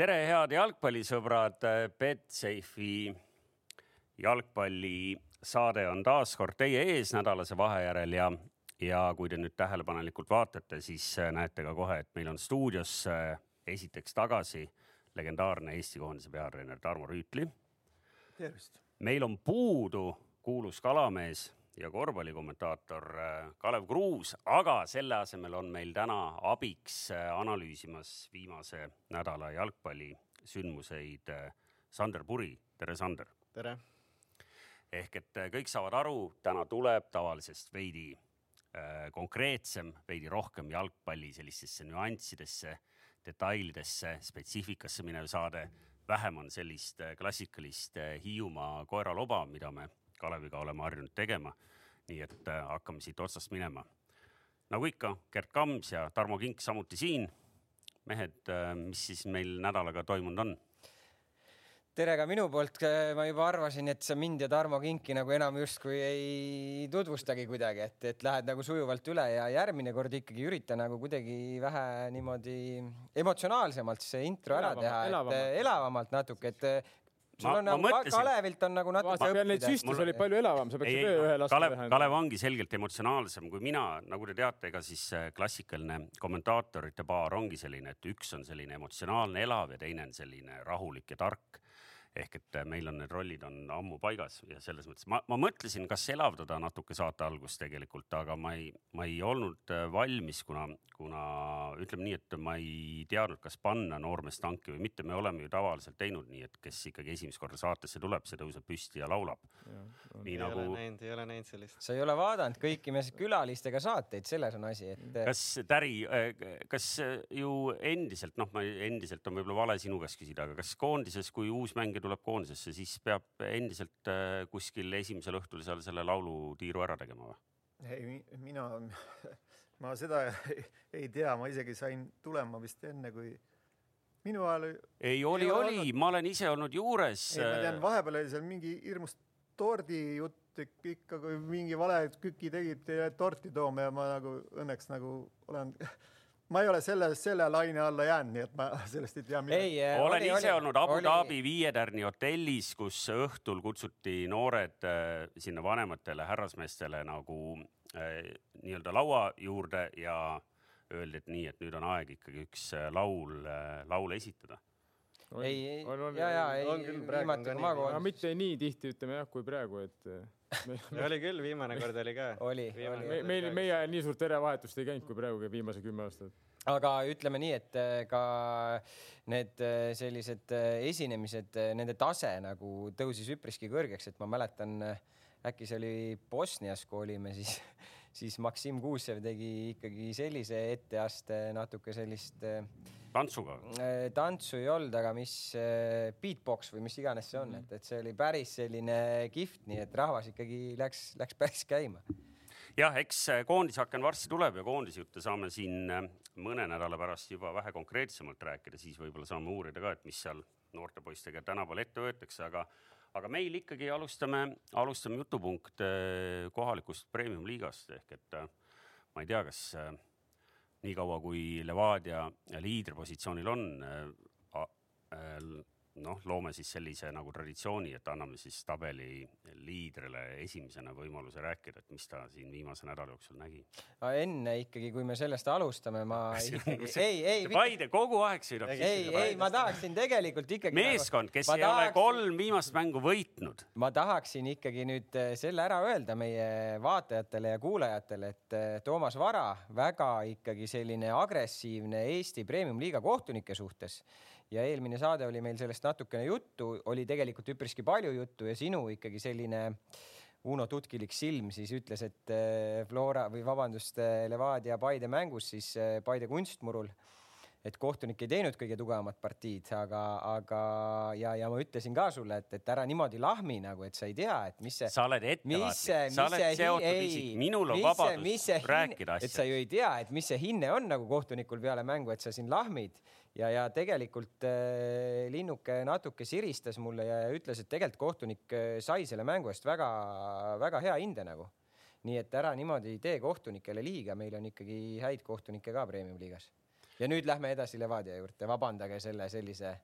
tere, head jalgpallisõbrad, Betsafe'i jalgpallisaade on taas kord teie ees nädalase vahejärel ja, ja kui te nüüd tähelepanelikult vaatate, siis näete ka kohe, et meil on stuudios esiteks tagasi legendaarne Eesti koondise peatreener Tarmo Rüütli. tervist! meil on puudu kuulus kalamees ja korvpallikommentaator Kalev Kruus, aga selle asemel on meil täna abiks analüüsimas viimase nädala jalgpallisündmuseid Sander Puri. tere, Sander! tere! ehk et kõik saavad aru, täna tuleb tavalisest veidi äh, konkreetsem, veidi rohkem jalgpalli sellistesse nüanssidesse, detailidesse, spetsiifikasse minev saade. vähem on sellist äh, klassikalist äh, Hiiumaa koeraloba, mida me Kaleviga oleme harjunud tegema. nii et äh, hakkame siit otsast minema. nagu ikka, Gerd Kams ja Tarmo Kink samuti siin. mehed, äh, mis siis meil nädalaga toimunud on? tere ka minu poolt, ma juba arvasin, et sa mind ja Tarmo Kinki nagu enam justkui ei tutvustagi kuidagi, et, et lähed nagu sujuvalt üle ja järgmine kord ikkagi ürita nagu kuidagi vähe niimoodi emotsionaalsemalt see intro ära Elavamalt, teha, et elavamalt natuke, et sul Ma- on nagu mõtlesin- Kalevilt on nagu natuke vaata, peale neid õppida. süstis oli palju elavam, sa peaksid veel ühe laskma Kalev, teha. Kalev ongi selgelt emotsionaalsem kui mina, nagu te teate, ega siis äh, klassikaline kommentaatorite paar ongi selline, et üks on selline emotsionaalne, elav ja teine on selline rahulik ja tark. Ehk et äh, meil on need rollid on ammu paigas ja selles mõttes ma, ma mõtlesin, kas elavdada natuke saate algust tegelikult, aga ma ei, ma ei olnud äh, valmis, kuna, kuna ütleme nii, et ma ei teadnud, kas panna noormeest tanki või mitte. me oleme ju tavaliselt teinud nii, et kes ikkagi esimest korda saatesse tuleb, see tõuseb püsti ja laulab. nii ei nagu ei ole näinud sellist. sa ei ole vaadanud kõiki meie külalistega saateid, selles on asi, et kas Täri, kas ju endiselt, noh, ma endiselt on võib-olla vale sinu käest küsida, aga kas koondises, kui uus mängija tuleb koondisesse, siis peab endiselt äh, kuskil esimesel õhtul seal selle laulutiiru ära tegema või? ei, mina, ma seda ei, tea, ma isegi sain tulema vist enne, kui minu ajal. ei, oli, oli, ma olen ise olnud juures. ei, ma tean, vahepeal oli seal mingi hirmus tordijutt ikka, kui mingi vale küki tegid torti tooma ja ma nagu õnneks nagu olen, ma ei ole selle, selle laine alla jäänud, nii et ma sellest ei tea ei, olen ise olnud Abu Dhabi Viie Tärni hotellis, kus õhtul kutsuti noored äh, sinna vanematele härrasmeestele nagu äh, nii-öelda laua juurde ja öeldi, et nii, et nüüd on aeg ikkagi üks äh, laul laul esitada. ei, ei on, on, ja, ja ei on küll,, praegu on viimati ka kui ma nii. aga mitte nii tihti ütleme jah, kui praegu, et eh, me- oli küll, viimane kord oli ka. oli, oli me- meil, meie ajal nii suurt verevahetust ei käinud, kui praegu käib viimase kümme aastat. aga ütleme nii, et äh, ka need äh, sellised esinemised, nende tase nagu tõusis üpriski kõrgeks, et ma mäletan, äkki see oli Bosnias, kui olime, siis, siis Maksim Kuusev tegi ikkagi sellise etteaste natuke sellist äh, tantsuga. tantsu ei olnud, aga mis äh, beatbox või mis iganes see on, et, et see oli päris selline kihvt, nii et rahvas ikkagi läks, läks päris käima jah, eks äh, koondisaken varsti tuleb ja koondisjutte saame siin äh, mõne nädala pärast juba vähe konkreetsemalt rääkida, siis võib-olla saame uurida ka, et mis seal noorte poistega tänapäeval ette võetakse, aga aga meil ikkagi alustame, alustame jutupunkt äh, kohalikust premium-liigast ehk et äh, ma ei tea, kas äh, niikaua kui Levadia liidripositsioonil on, noh, loome siis sellise nagu traditsiooni, et anname siis tabeli liidrile esimesena võimaluse rääkida, et mis ta siin viimase nädala jooksul nägi. enne ikkagi, kui me sellest alustame, ma ikkagi, ei, ei, Paide kogu aeg sõidab ei, ei, ma tahaksin tegelikult ikkagi. meeskond, kes ma ei ole tahaksin- kolm viimast mängu võitnud. ma tahaksin ikkagi nüüd eh, selle ära öelda meie vaatajatele ja kuulajatele, et eh, Toomas Vara väga ikkagi selline agressiivne Eesti Premium-liiga kohtunike suhtes ja eelmine saade oli meil sellest natukene juttu, oli tegelikult üpriski palju juttu ja sinu ikkagi selline Uno tutkilik silm siis ütles, et eh, Flora või vabandust, Levadia Paide mängus siis eh, Paide kunstmurul et kohtunik ei teinud kõige tugevamat partiid, aga, aga ja, ja ma ütlesin ka sulle, et, et ära niimoodi lahmi nagu, et sa ei tea, et mis see. sa oled ettevaatlik, sa oled seotud ei isik, minul on vabadus rääkida et sa ju ei tea, et mis see hinne on nagu kohtunikul peale mängu, et sa siin lahmid ja, ja tegelikult äh, Linnuke natuke siristas mulle ja ütles, et tegelikult kohtunik äh, sai selle mängu eest väga-väga hea hinde nagu. nii et ära niimoodi tee kohtunikele liiga, meil on ikkagi häid kohtunikke ka premium-liigas ja nüüd lähme edasi Levadia juurde, vabandage selle sellise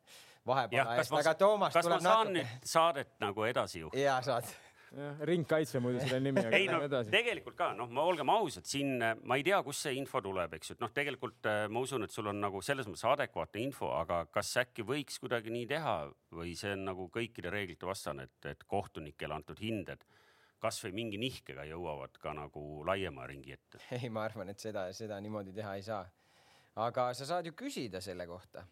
vahepala eest, aga Toomas tuleb saan natuke. nüüd saadet nagu edasi juhtida? ja saad ringkaitse muidu selle nimi, aga ei no edasi. tegelikult ka, noh, ma olgem ausad, siin äh, ma ei tea, kust see info tuleb, eks ju, et noh, tegelikult äh, ma usun, et sul on nagu selles mõttes adekvaatne info, aga kas äkki võiks kuidagi nii teha või see on nagu kõikide reeglite vastane, et, et kohtunikele antud hinded kasvõi mingi nihkega jõuavad ka nagu laiema ringi ette? ei, ma arvan, et seda, seda niimoodi teha ei saa. aga sa saad ju küsida selle kohta.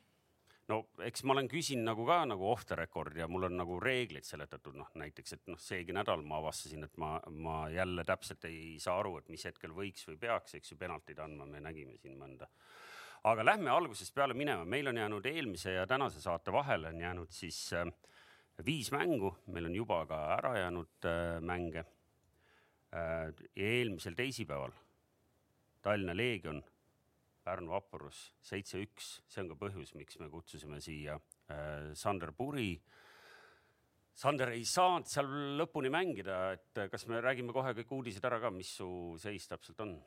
No eks ma olen küsinud nagu ka nagu off the record ja mul on nagu reegleid seletatud, noh näiteks, et noh, seegi nädal ma avastasin, et ma, ma jälle täpselt ei saa aru, et mis hetkel võiks või peaks, eks ju, penaltid andma, me nägime siin mõnda. aga lähme algusest peale minema, meil on jäänud eelmise ja tänase saate vahele on jäänud siis äh, viis mängu, meil on juba ka ära jäänud äh, mänge äh,. eelmisel teisipäeval Tallinna Leegion Pärnu Vaporus seitse-üks, see on ka põhjus, miks me kutsusime siia äh, Sander Puri. Sander ei saanud seal lõpuni mängida, et äh, kas me räägime kohe kõik uudised ära ka, mis su seis täpselt on?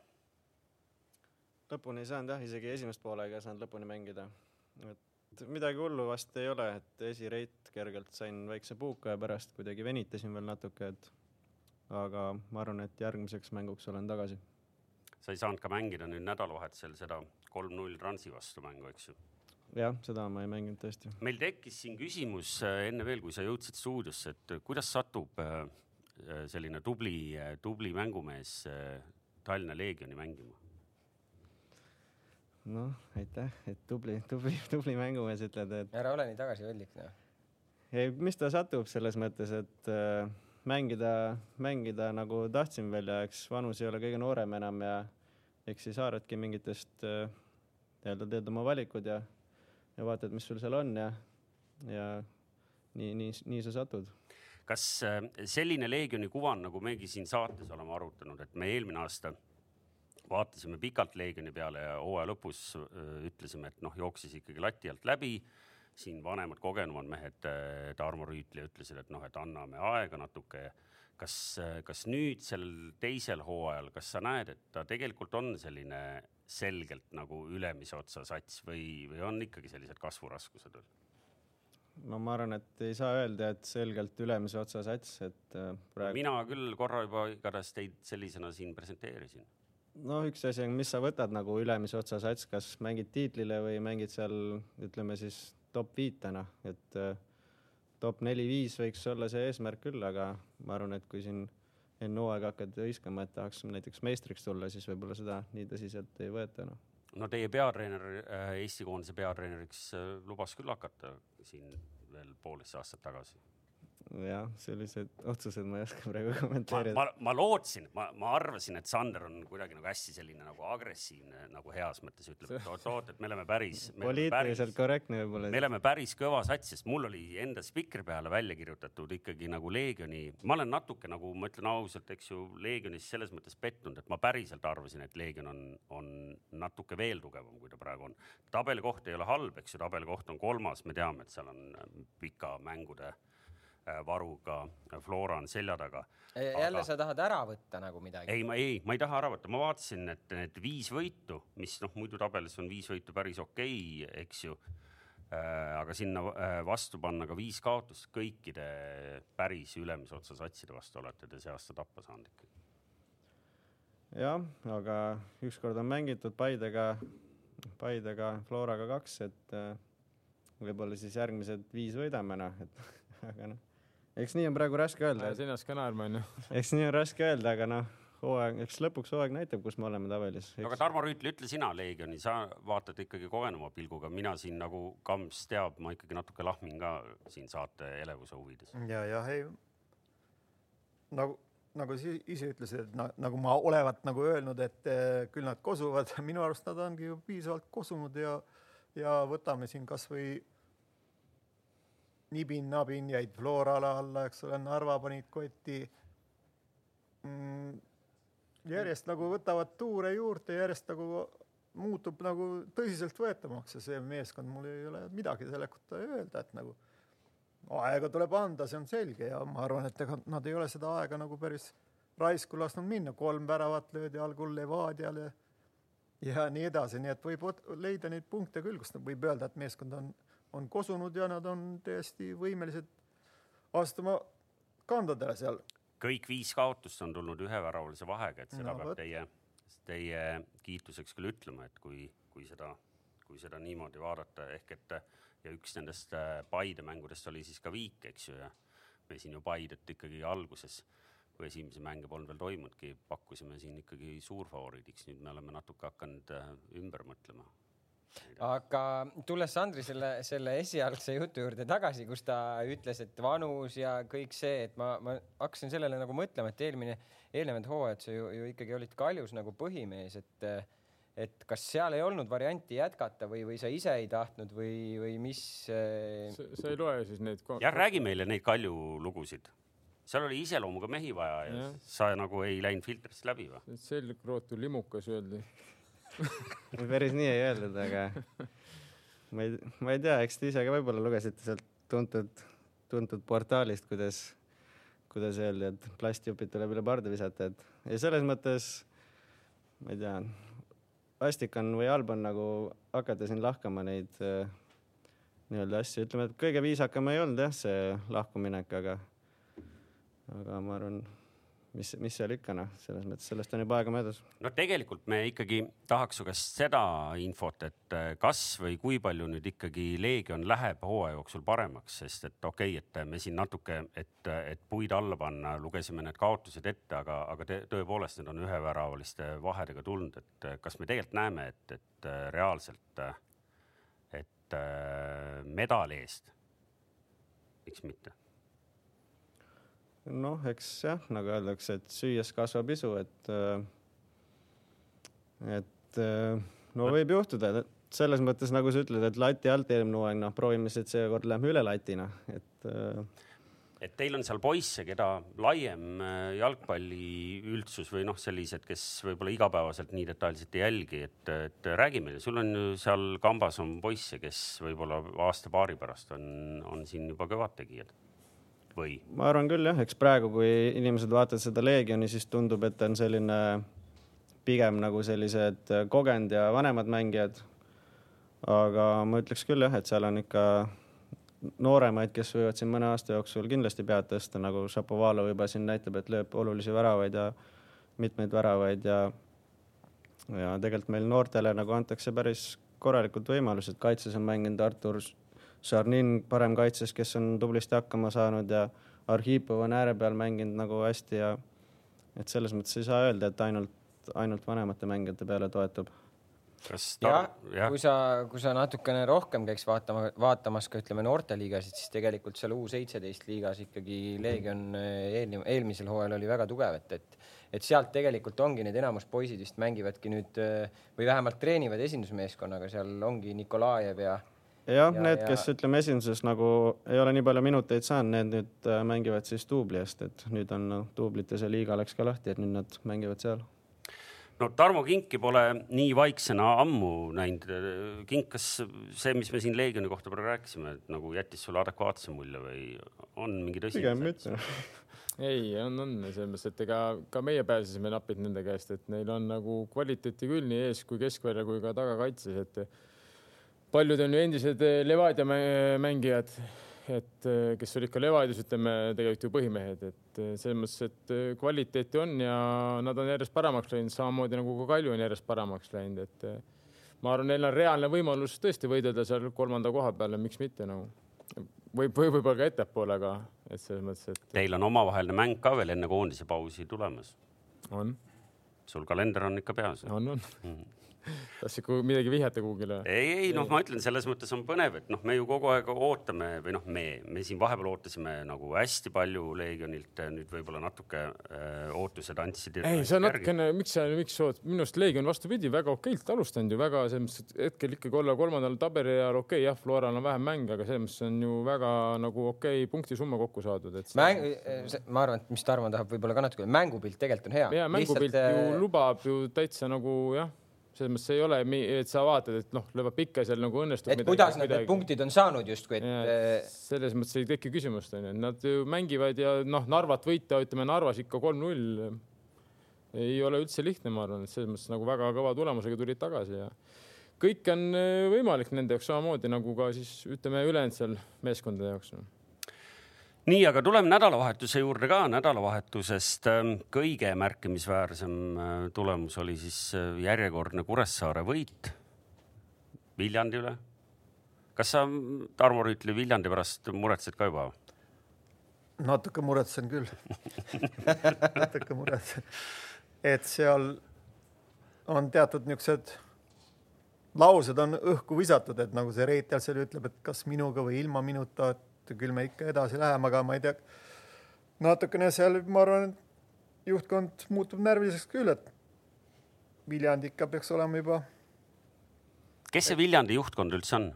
lõpuni ei saanud jah, isegi esimest poolega ei saanud lõpuni mängida. et midagi hullu vast ei ole, et esireit kergelt sain väikse puuka ja pärast kuidagi venitasin veel natuke, et aga ma arvan, et järgmiseks mänguks olen tagasi. Sa ei saanud ka mängida nüüd nädalavahetusel seda kolm-null Transi vastu mängu, eks ju? jah, seda ma ei mänginud tõesti. meil tekkis siin küsimus äh, enne veel, kui sa jõudsid stuudiosse, et äh, kuidas satub äh, selline tubli, tubli mängumees Tallinna Leegioni mängima? noh, aitäh, et tubli, tubli, tubli mängumees ütled, et ära ole nii tagasihoidlik, noh. ei, mis ta satub selles mõttes, et mängida, mängida nagu tahtsin veel ja eks vanus ei ole kõige noorem enam ja eks siis haaradki mingitest äh, nii-öelda teed oma valikud ja, ja vaatad, mis sul seal on ja, ja nii, nii, nii sa satud. kas äh, selline Leegioni kuvand, nagu megi siin saates oleme arutanud, et me eelmine aasta vaatasime pikalt Leegioni peale ja hooaja lõpus öö, ütlesime, et noh, jooksis ikkagi lati alt läbi. siin vanemad, kogenumad mehed, Tarmo Rüütli ütlesid, et noh, et anname aega natuke. Kas, kas nüüd sellel teisel hooajal, kas sa näed, et ta tegelikult on selline selgelt nagu ülemise otsa sats või, või on ikkagi sellised kasvuraskused veel? no ma arvan, et ei saa öelda, et selgelt ülemise otsa sats, et äh, praegu mina küll korra juba igatahes teid sellisena siin presenteerisin noh, üks asi on, mis sa võtad nagu ülemise otsa sats, kas mängid tiitlile või mängid seal ütleme siis top viitena, et äh, top neli-viis võiks olla see eesmärk küll, aga ma arvan, et kui siin enne hooaega hakkad hõiskama, et tahaks näiteks meistriks tulla, siis võib-olla seda nii tõsiselt ei võeta noh. no teie peatreener äh,, Eesti koondise peatreeneriks äh, lubas küll hakata siin veel poolteist aastat tagasi. Jah, sellised otsused ma ei oska praegu ma, kommenteerida. ma, ma lootsin, ma, ma arvasin, et Sander on kuidagi nagu hästi selline nagu agressiivne nagu heas mõttes ütleb, et oot-oot, et me oleme päris. poliitiliselt korrektne võib-olla. me oleme päris kõva sats, sest mul oli enda spikri peale välja kirjutatud ikkagi nagu Leegioni, ma olen natuke nagu ma ütlen ausalt, eks ju, Leegionis selles mõttes pettunud, et ma päriselt arvasin, et Leegion on, on natuke veel tugevam, kui ta praegu on. tabelikoht ei ole halb, eks ju, tabelikoht on kolmas, me teame, et seal on pika mängude äh, varuga Flora on selja taga. jälle sa tahad ära võtta nagu midagi? ei, ma ei, ma ei taha ära võtta, ma vaatasin, et need viis võitu, mis noh, muidu tabelis on viis võitu päris okei okay,, eks ju äh,. aga sinna äh, vastu panna ka viis kaotust kõikide päris ülemise otsa satside vastu olete te see aasta tappa saanud ikkagi. jah, aga ükskord on mängitud Paidega, Paidega, Floraga kaks, et äh, võib-olla siis järgmised viis võidame noh, et aga noh, eks nii on praegu raske öelda, senas ka naerma onju. eks nii on raske öelda, aga noh, hooaeg, eks lõpuks hooaeg näitab, kus me oleme tabelis. aga Tarmo Rüütli, ütle sina Leegioni, sa vaatad ikkagi kogenuma pilguga, mina siin nagu Kams teab, ma ikkagi natuke lahmin ka siin saate elevuse huvides. ja, jah, ei nagu, nagu sa ise ütlesid, et na, nagu ma olevat nagu öelnud, et eh, küll nad kosuvad, minu arust nad ongi ju piisavalt kosunud ja, ja võtame siin kasvõi nibin-nabin jäid Florale alla, eks ole, Narva panid kotti mm,. järjest nagu võtavad tuure juurde, järjest nagu muutub nagu tõsiseltvõetavamaks ja see meeskond, mul ei ole midagi selle kohta öelda, et nagu aega tuleb anda, see on selge ja ma arvan, et ega nad ei ole seda aega nagu päris raisku lasknud minna, kolm väravat löödi algul Levadiale. ja nii edasi, nii et võib leida neid punkte küll, kus võib öelda, et meeskond on, on kosunud ja nad on täiesti võimelised astuma kandadele seal. kõik viis kaotust on tulnud üheväravalise vahega, et seda No peab vot. teie, teie kiituseks küll ütlema, et kui, kui seda, kui seda niimoodi vaadata, ehk et ja üks nendest äh, Paide mängudest oli siis ka viik, eks ju, ja me siin ju Paidet ikkagi alguses, kui esimesi mänge polnud veel toimunudki, pakkusime siin ikkagi suurfavoriidiks, nüüd me oleme natuke hakanud äh, ümber mõtlema. Aga tulles Sandri selle, selle esialgse jutu juurde tagasi, kus ta ütles, et vanus ja kõik see, et ma, ma hakkasin sellele nagu mõtlema, et eelmine, eelnevad hooajad sa ju, ju ikkagi olid kaljus nagu põhimees, et et kas seal ei olnud varianti jätkata või, või sa ise ei tahtnud või, või mis äh, sa ei loe siis neid ko- jah, räägi meile neid Kalju lugusid. seal oli iseloomuga mehi vaja ja Jah. sa nagu ei läinud filtrist läbi või? selgrootu limukas öeldi. päris nii ei öeldud, aga ma ei, ma ei tea, eks te ise ka võib-olla lugesite sealt tuntud, tuntud portaalist, kuidas, kuidas öeldi, et plastjupid tuleb üle parda visata, et ja selles mõttes ma ei tea, vastik on või halb on nagu hakata siin lahkama neid äh, nii-öelda asju, ütleme, et kõige viisakam ei olnud jah, see lahkuminek, aga aga ma arvan, mis, mis seal ikka noh, selles mõttes sellest on juba aega möödas no tegelikult me ikkagi tahaks su käest seda infot, et äh, kas või kui palju nüüd ikkagi Leegion läheb hooaja jooksul paremaks, sest et okei okay,, et me siin natuke, et, et puid alla panna, lugesime need kaotused ette, aga, aga te, tõepoolest need on üheväravaliste vahedega tulnud, et äh, kas me tegelikult näeme, et, et äh, reaalselt, et medali eest, miks mitte? noh, eks jah, nagu öeldakse, et süües kasvab isu, et äh, et äh, no võib juhtuda, et selles mõttes nagu sa ütled, et lati alt eelmine hooaeg, noh, proovime siis, et seekord läheme üle latina, et äh, et teil on seal poisse, keda laiem jalgpalliüldsus või noh, sellised, kes võib-olla igapäevaselt nii detailselt ei jälgi, et, et räägi meile, sul on seal kambas on poisse, kes võib-olla aasta-paari pärast on, on siin juba kõvad tegijad või? ma arvan küll jah, eks praegu, kui inimesed vaatavad seda Leegioni, siis tundub, et on selline pigem nagu sellised kogenud ja vanemad mängijad. aga ma ütleks küll jah, et seal on ikka nooremaid, kes võivad siin mõne aasta jooksul kindlasti pead tõsta, nagu Šapovalov juba siin näitab, et lööb olulisi väravaid ja mitmeid väravaid ja ja tegelikult meil noortele nagu antakse päris korralikud võimalused, kaitses on mänginud Artur Šarnin parem kaitses, kes on tublisti hakkama saanud ja Arhipov on ääre peal mänginud nagu hästi ja et selles mõttes ei saa öelda, et ainult, ainult vanemate mängijate peale toetub. kas jah kui, sa, kui sa natukene rohkem käiks vaatama, vaatamas ka ütleme noorteliigasid, siis tegelikult seal U seitseteist liigas ikkagi Leegion eh, eelmine, eelmisel hooajal oli väga tugev, et, et et sealt tegelikult ongi need enamus poisid vist mängivadki nüüd eh, või vähemalt treenivad esindusmeeskonnaga, seal ongi Nikolajev ja jah Ja-, need, ja- kes ütleme esinduses nagu ei ole nii palju minuteid saanud, need nüüd äh, mängivad siis duubli eest, et nüüd on noh, duublite see liiga läks ka lahti, et nüüd nad mängivad seal. no Tarmo Kinki pole nii vaiksena ammu näinud. Kink, kas see, mis me siin Leegioni kohta praegu rääkisime, et nagu jättis sulle adekvaatse mulje või on mingi tõsi? pigem mitte. ei, on, on selles mõttes, et ega ka meie pääsesime napilt nende käest, et neil on nagu kvaliteeti küll nii ees kui keskvälja kui ka tagakaitses, et paljud on ju endised eh, Levadia mä- mängijad, et eh, kes olid ka Levadias, ütleme tegelikult ju põhimehed, et eh, selles mõttes, et eh, kvaliteeti on ja nad on järjest paremaks läinud, samamoodi nagu ka Kalju on järjest paremaks läinud, et eh, ma arvan, neil on reaalne võimalus tõesti võidelda seal kolmanda koha peale, miks mitte nagu võib, või võib-olla ka ettepoole, aga et selles mõttes, et Teil on omavaheline mäng ka veel enne koondise pausi tulemas. on, sul kalender on ikka peas. on, on. tahtsid ku- midagi vihjata kuhugile? ei, ei noh, ma ütlen, selles mõttes on põnev, et noh, me ju kogu aeg ootame või noh, me, me siin vahepeal ootasime nagu hästi palju Leegionilt, nüüd võib-olla natuke äh, ootused andsid. ei, see on natukene, miks sa, miks sa oot-, minu arust Leegion vastupidi, väga okeilt alustanud ju väga selles mõttes, et hetkel ikkagi olla kolmandal tabeliajal okei okay,, jah, Floral on vähem mänge, aga selles mõttes on ju väga nagu okei okay, punktisumma kokku saadud, et. mäng, ma arvan, et mis Tarmo tahab võib-olla ka natuke, mängupilt tegelikult on hea. ja mängupilt ju lubab ju täitsa nagu jah, selles mõttes ei ole, et sa vaatad, et noh, lööb ikka seal nagu õnnestub. et kuidas nad need punktid on saanud justkui, et eh, selles mõttes ei teki küsimust onju, nad ju mängivad ja noh, Narvat võita, ütleme Narvas ikka kolm-null. ei ole üldse lihtne, ma arvan, et selles mõttes nagu väga kõva tulemusega tulid tagasi ja kõik on äh, võimalik nende jaoks samamoodi nagu ka siis ütleme, ülejäänud seal meeskondade jaoks no nii, aga tuleme nädalavahetuse juurde ka. nädalavahetusest ähm, kõige märkimisväärsem äh, tulemus oli siis äh, järjekordne Kuressaare võit Viljandi üle. kas sa, Tarmo Rüütli, Viljandi pärast muretsed ka juba? natuke muretsen küll natuke muretsen, et seal on teatud niisugused laused on õhku visatud, et nagu see Reetel seal ütleb, et kas minuga või ilma minuta, et et küll me ikka edasi läheme, aga ma ei tea, natukene seal, ma arvan, juhtkond muutub närviliseks küll, et Viljandi ikka peaks olema juba. kes see Viljandi juhtkond üldse on?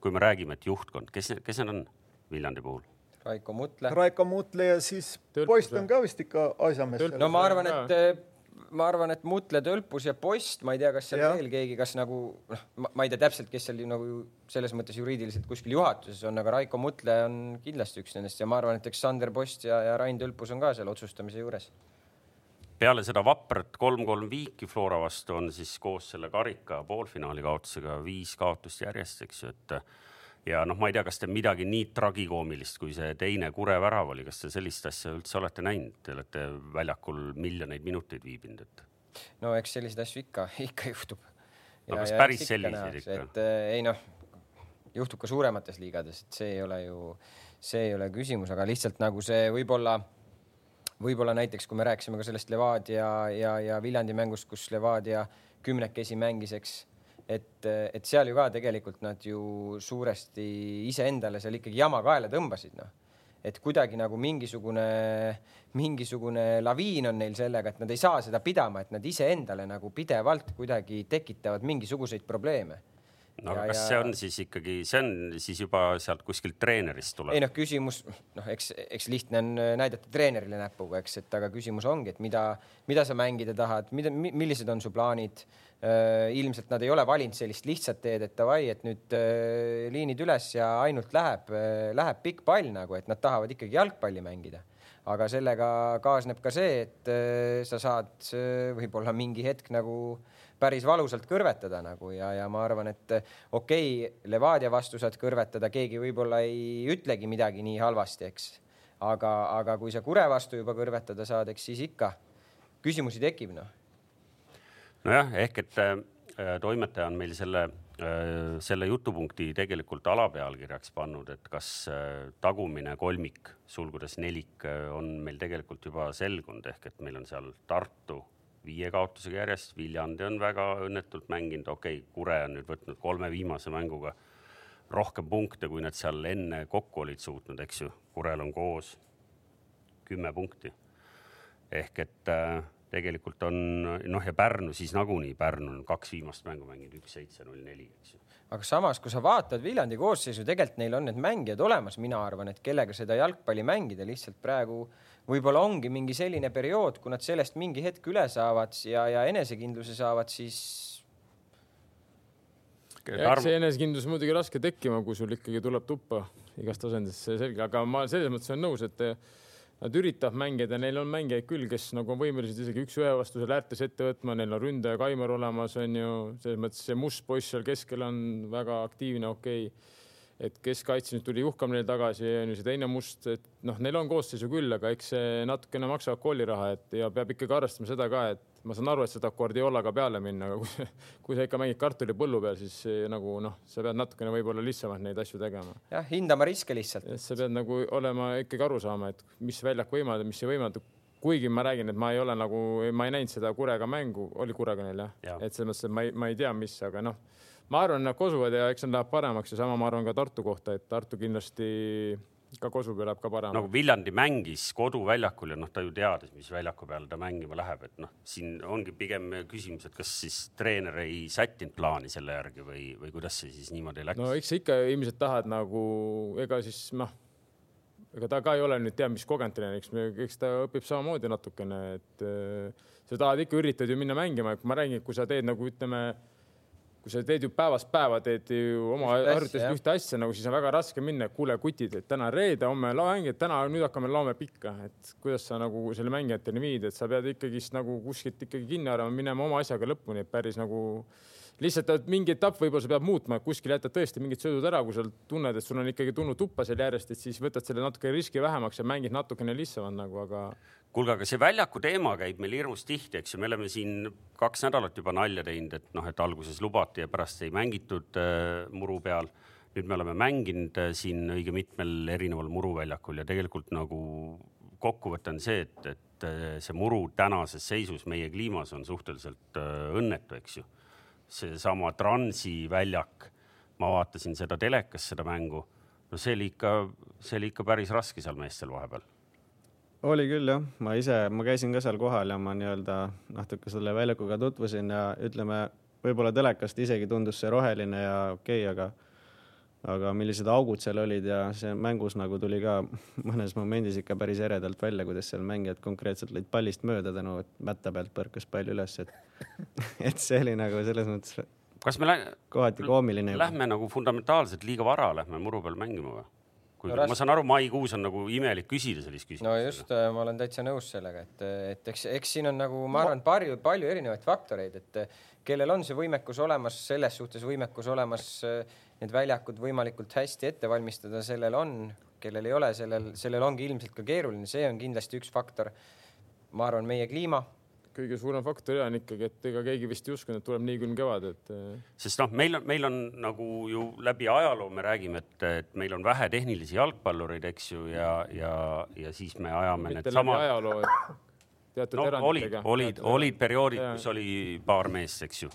kui me räägime, et juhtkond, kes, kes need on Viljandi puhul? Raiko Mutle. Raiko Mutle ja siis poiss on ka vist ikka asjamees. no ma arvan, et ma arvan, et Mutle, Tölpus ja Post, ma ei tea, kas seal ja. veel keegi, kas nagu noh, ma ei tea täpselt, kes seal nagu selles mõttes juriidiliselt kuskil juhatuses on, aga Raiko Mutle on kindlasti üks nendest ja ma arvan, et eks Sander Post ja, ja Rain Tölpus on ka seal otsustamise juures. peale seda vaprat kolm-kolm viiki Flora vastu on siis koos selle karika poolfinaali kaotusega viis kaotust järjest, eks ju, et ja noh, ma ei tea, kas te midagi nii tragikoomilist, kui see teine Kure värav oli, kas te sellist asja üldse olete näinud? Te olete väljakul miljoneid minuteid viibinud, et. no eks selliseid asju ikka, ikka juhtub. no kas päris selliseid ikka? et äh, ei noh, juhtub ka suuremates liigades, et see ei ole ju, see ei ole küsimus, aga lihtsalt nagu see võib-olla võib-olla näiteks, kui me rääkisime ka sellest Levadia ja, ja Viljandi mängust, kus Levadia kümnekesi mängis, eks et, et seal ju ka tegelikult nad ju suuresti iseendale seal ikkagi jama kaela tõmbasid, noh. et kuidagi nagu mingisugune, mingisugune laviin on neil sellega, et nad ei saa seda pidama, et nad iseendale nagu pidevalt kuidagi tekitavad mingisuguseid probleeme no aga kas ja... see on siis ikkagi, see on siis juba sealt kuskilt treenerist tuleb? ei noh, küsimus noh, eks, eks lihtne on näidata treenerile näpuga, eks, et aga küsimus ongi, et mida, mida sa mängida tahad, mida, millised on su plaanid Äh, ilmselt nad ei ole valinud sellist lihtsat teed, et davai, et nüüd äh, liinid üles ja ainult läheb, äh, läheb pikk pall nagu, et nad tahavad ikkagi jalgpalli mängida. Aga sellega kaasneb ka see, et sa saad võib-olla mingi hetk nagu päris valusalt kõrvetada nagu ja, ja ma arvan, et okei okay,, Levadia vastu saad kõrvetada, keegi võib-olla ei ütlegi midagi nii halvasti, eks. aga, aga kui sa Kure vastu juba kõrvetada saad, eks siis ikka küsimusi tekib, noh nojah, ehk et äh, toimetaja on meil selle äh,, selle jutupunkti tegelikult alapealkirjaks pannud, et kas äh, tagumine kolmik, sulgudes nelik, äh, on meil tegelikult juba selgunud, ehk et meil on seal Tartu viie kaotusega järjest, Viljandi on väga õnnetult mänginud, okei okay,, Kure on nüüd võtnud kolme viimase mänguga rohkem punkte, kui nad seal enne kokku olid suutnud, eks ju. Kurel on koos kümme punkti. ehk et äh, tegelikult on noh, ja Pärnu siis nagunii, Pärnu on kaks viimast mängu mänginud, üks seitse, null neli, eks ju. aga samas, kui sa vaatad Viljandi koosseisu, tegelikult neil on need mängijad olemas, mina arvan, et kellega seda jalgpalli mängida, lihtsalt praegu võib-olla ongi mingi selline periood, kui nad sellest mingi hetk üle saavad ja, ja enesekindluse saavad, siis. eks see enesekindlus muidugi raske tekkima, kui sul ikkagi tuleb tuppa igast tasandist, see selge, aga ma selles mõttes olen nõus, et nad üritavad mängida, neil on mängijaid küll, kes nagu on võimelised isegi üks-ühe vastu seal äärtes ette võtma, neil on ründaja Kaimar olemas, on ju, selles mõttes see must poiss seal keskel on väga aktiivne, okei. Okay et keskkaitse nüüd tuli Juhkam neil tagasi, on ju see teine must, et noh, neil on koosseisu küll, aga eks see natukene maksab kooliraha, et ja peab ikkagi arvestama seda ka, et ma saan aru, et sa tahad Guardiolaga peale minna, aga kui, kui sa ikka mängid kartulipõllu peal, siis nagu noh, sa pead natukene võib-olla lihtsamalt neid asju tegema. jah, hindama riske lihtsalt. sa pead nagu olema ikkagi aru saama, et mis väljak võimaldab, mis ei võimalda kuigi ma räägin, et ma ei ole nagu, ma ei näinud seda Kurega mängu, oli Kurega neil jah ja.? et selles mõttes, et ma ei, ma ei tea, mis, aga noh, ma arvan, nad kosuvad ja eks nad läheb paremaks ja sama ma arvan ka Tartu kohta, et Tartu kindlasti ka Kosuga läheb ka paremaks. nagu Viljandi mängis koduväljakul ja noh, ta ju teadis, mis väljaku peale ta mängima läheb, et noh, siin ongi pigem küsimus, et kas siis treener ei sättinud plaani selle järgi või, või kuidas see siis niimoodi läks? no eks sa ikka ilmselt tahad nagu, ega siis noh, ega ta ka ei ole nüüd tea mis kogenud treener, eks, eks ta õpib samamoodi natukene, et äh, sa tahad ikka, üritad ju minna mängima, ma räägin, kui sa teed nagu ütleme kui sa teed ju päevast päeva, teed ju oma jah. ühte asja nagu, siis on väga raske minna, et kuule, kutid, et täna on reede, homme laeng, et täna nüüd hakkame laome pikka, et kuidas sa nagu selle mängijateni viid, et sa pead ikkagist nagu kuskilt ikkagi kinni haarama, minema oma asjaga lõpuni, et päris nagu lihtsalt mingi etapp võib-olla sa pead muutma, kuskil jätad tõesti mingid söödud ära, kui sa tunned, et sul on ikkagi tulnud tuppa seal järjest, et siis võtad selle natuke riski vähemaks ja mängid natukene lihtsamalt nagu, aga kuulge, aga see väljaku teema käib meil hirmus tihti, eks ju, me oleme siin kaks nädalat juba nalja teinud, et noh, et alguses lubati ja pärast ei mängitud äh, muru peal. nüüd me oleme mänginud äh, siin õige mitmel erineval muruväljakul ja tegelikult nagu kokkuvõte on see, et, et äh, see muru tänases seisus meie kliimas on suhteliselt äh, õnnetu, eks ju. seesama Transi väljak, ma vaatasin seda telekas, seda mängu, no see oli ikka, see oli ikka päris raske seal meestel vahepeal oli küll jah, ma ise, ma käisin ka seal kohal ja ma nii-öelda natuke selle väljakuga tutvusin ja ütleme, võib-olla telekast isegi tundus see roheline ja okei okay,, aga aga millised augud seal olid ja see mängus nagu tuli ka mõnes momendis ikka päris eredalt välja, kuidas seal mängijad konkreetselt lõid pallist mööda tänu, et mätta pealt põrkas pall üles, et et see oli nagu selles mõttes kas me lä kohati koomiline. lähme nagu fundamentaalselt liiga vara, lähme muru peal mängima või? Kuigi No ma saan aru, maikuus on nagu imelik küsida sellist küsimust. no just, ma olen täitsa nõus sellega, et, et eks, eks siin on nagu ma arvan, palju, palju erinevaid faktoreid, et kellel on see võimekus olemas, selles suhtes võimekus olemas, need väljakud võimalikult hästi ette valmistada, sellel on, kellel ei ole, sellel, sellel ongi ilmselt ka keeruline, see on kindlasti üks faktor. ma arvan, meie kliima, kõige suurem faktor ja on ikkagi, et ega keegi vist ei uskunud, et tuleb nii külm kevad, et eh, sest noh, meil on, meil on nagu ju läbi ajaloo me räägime, et, et meil on vähe tehnilisi jalgpallureid, eks ju, ja, ja, ja siis me ajame läbi needsamad. ajaloo, teatud no olid eranditega., olid, olid perioodid, Jaa. kus oli paar meest, eks ju.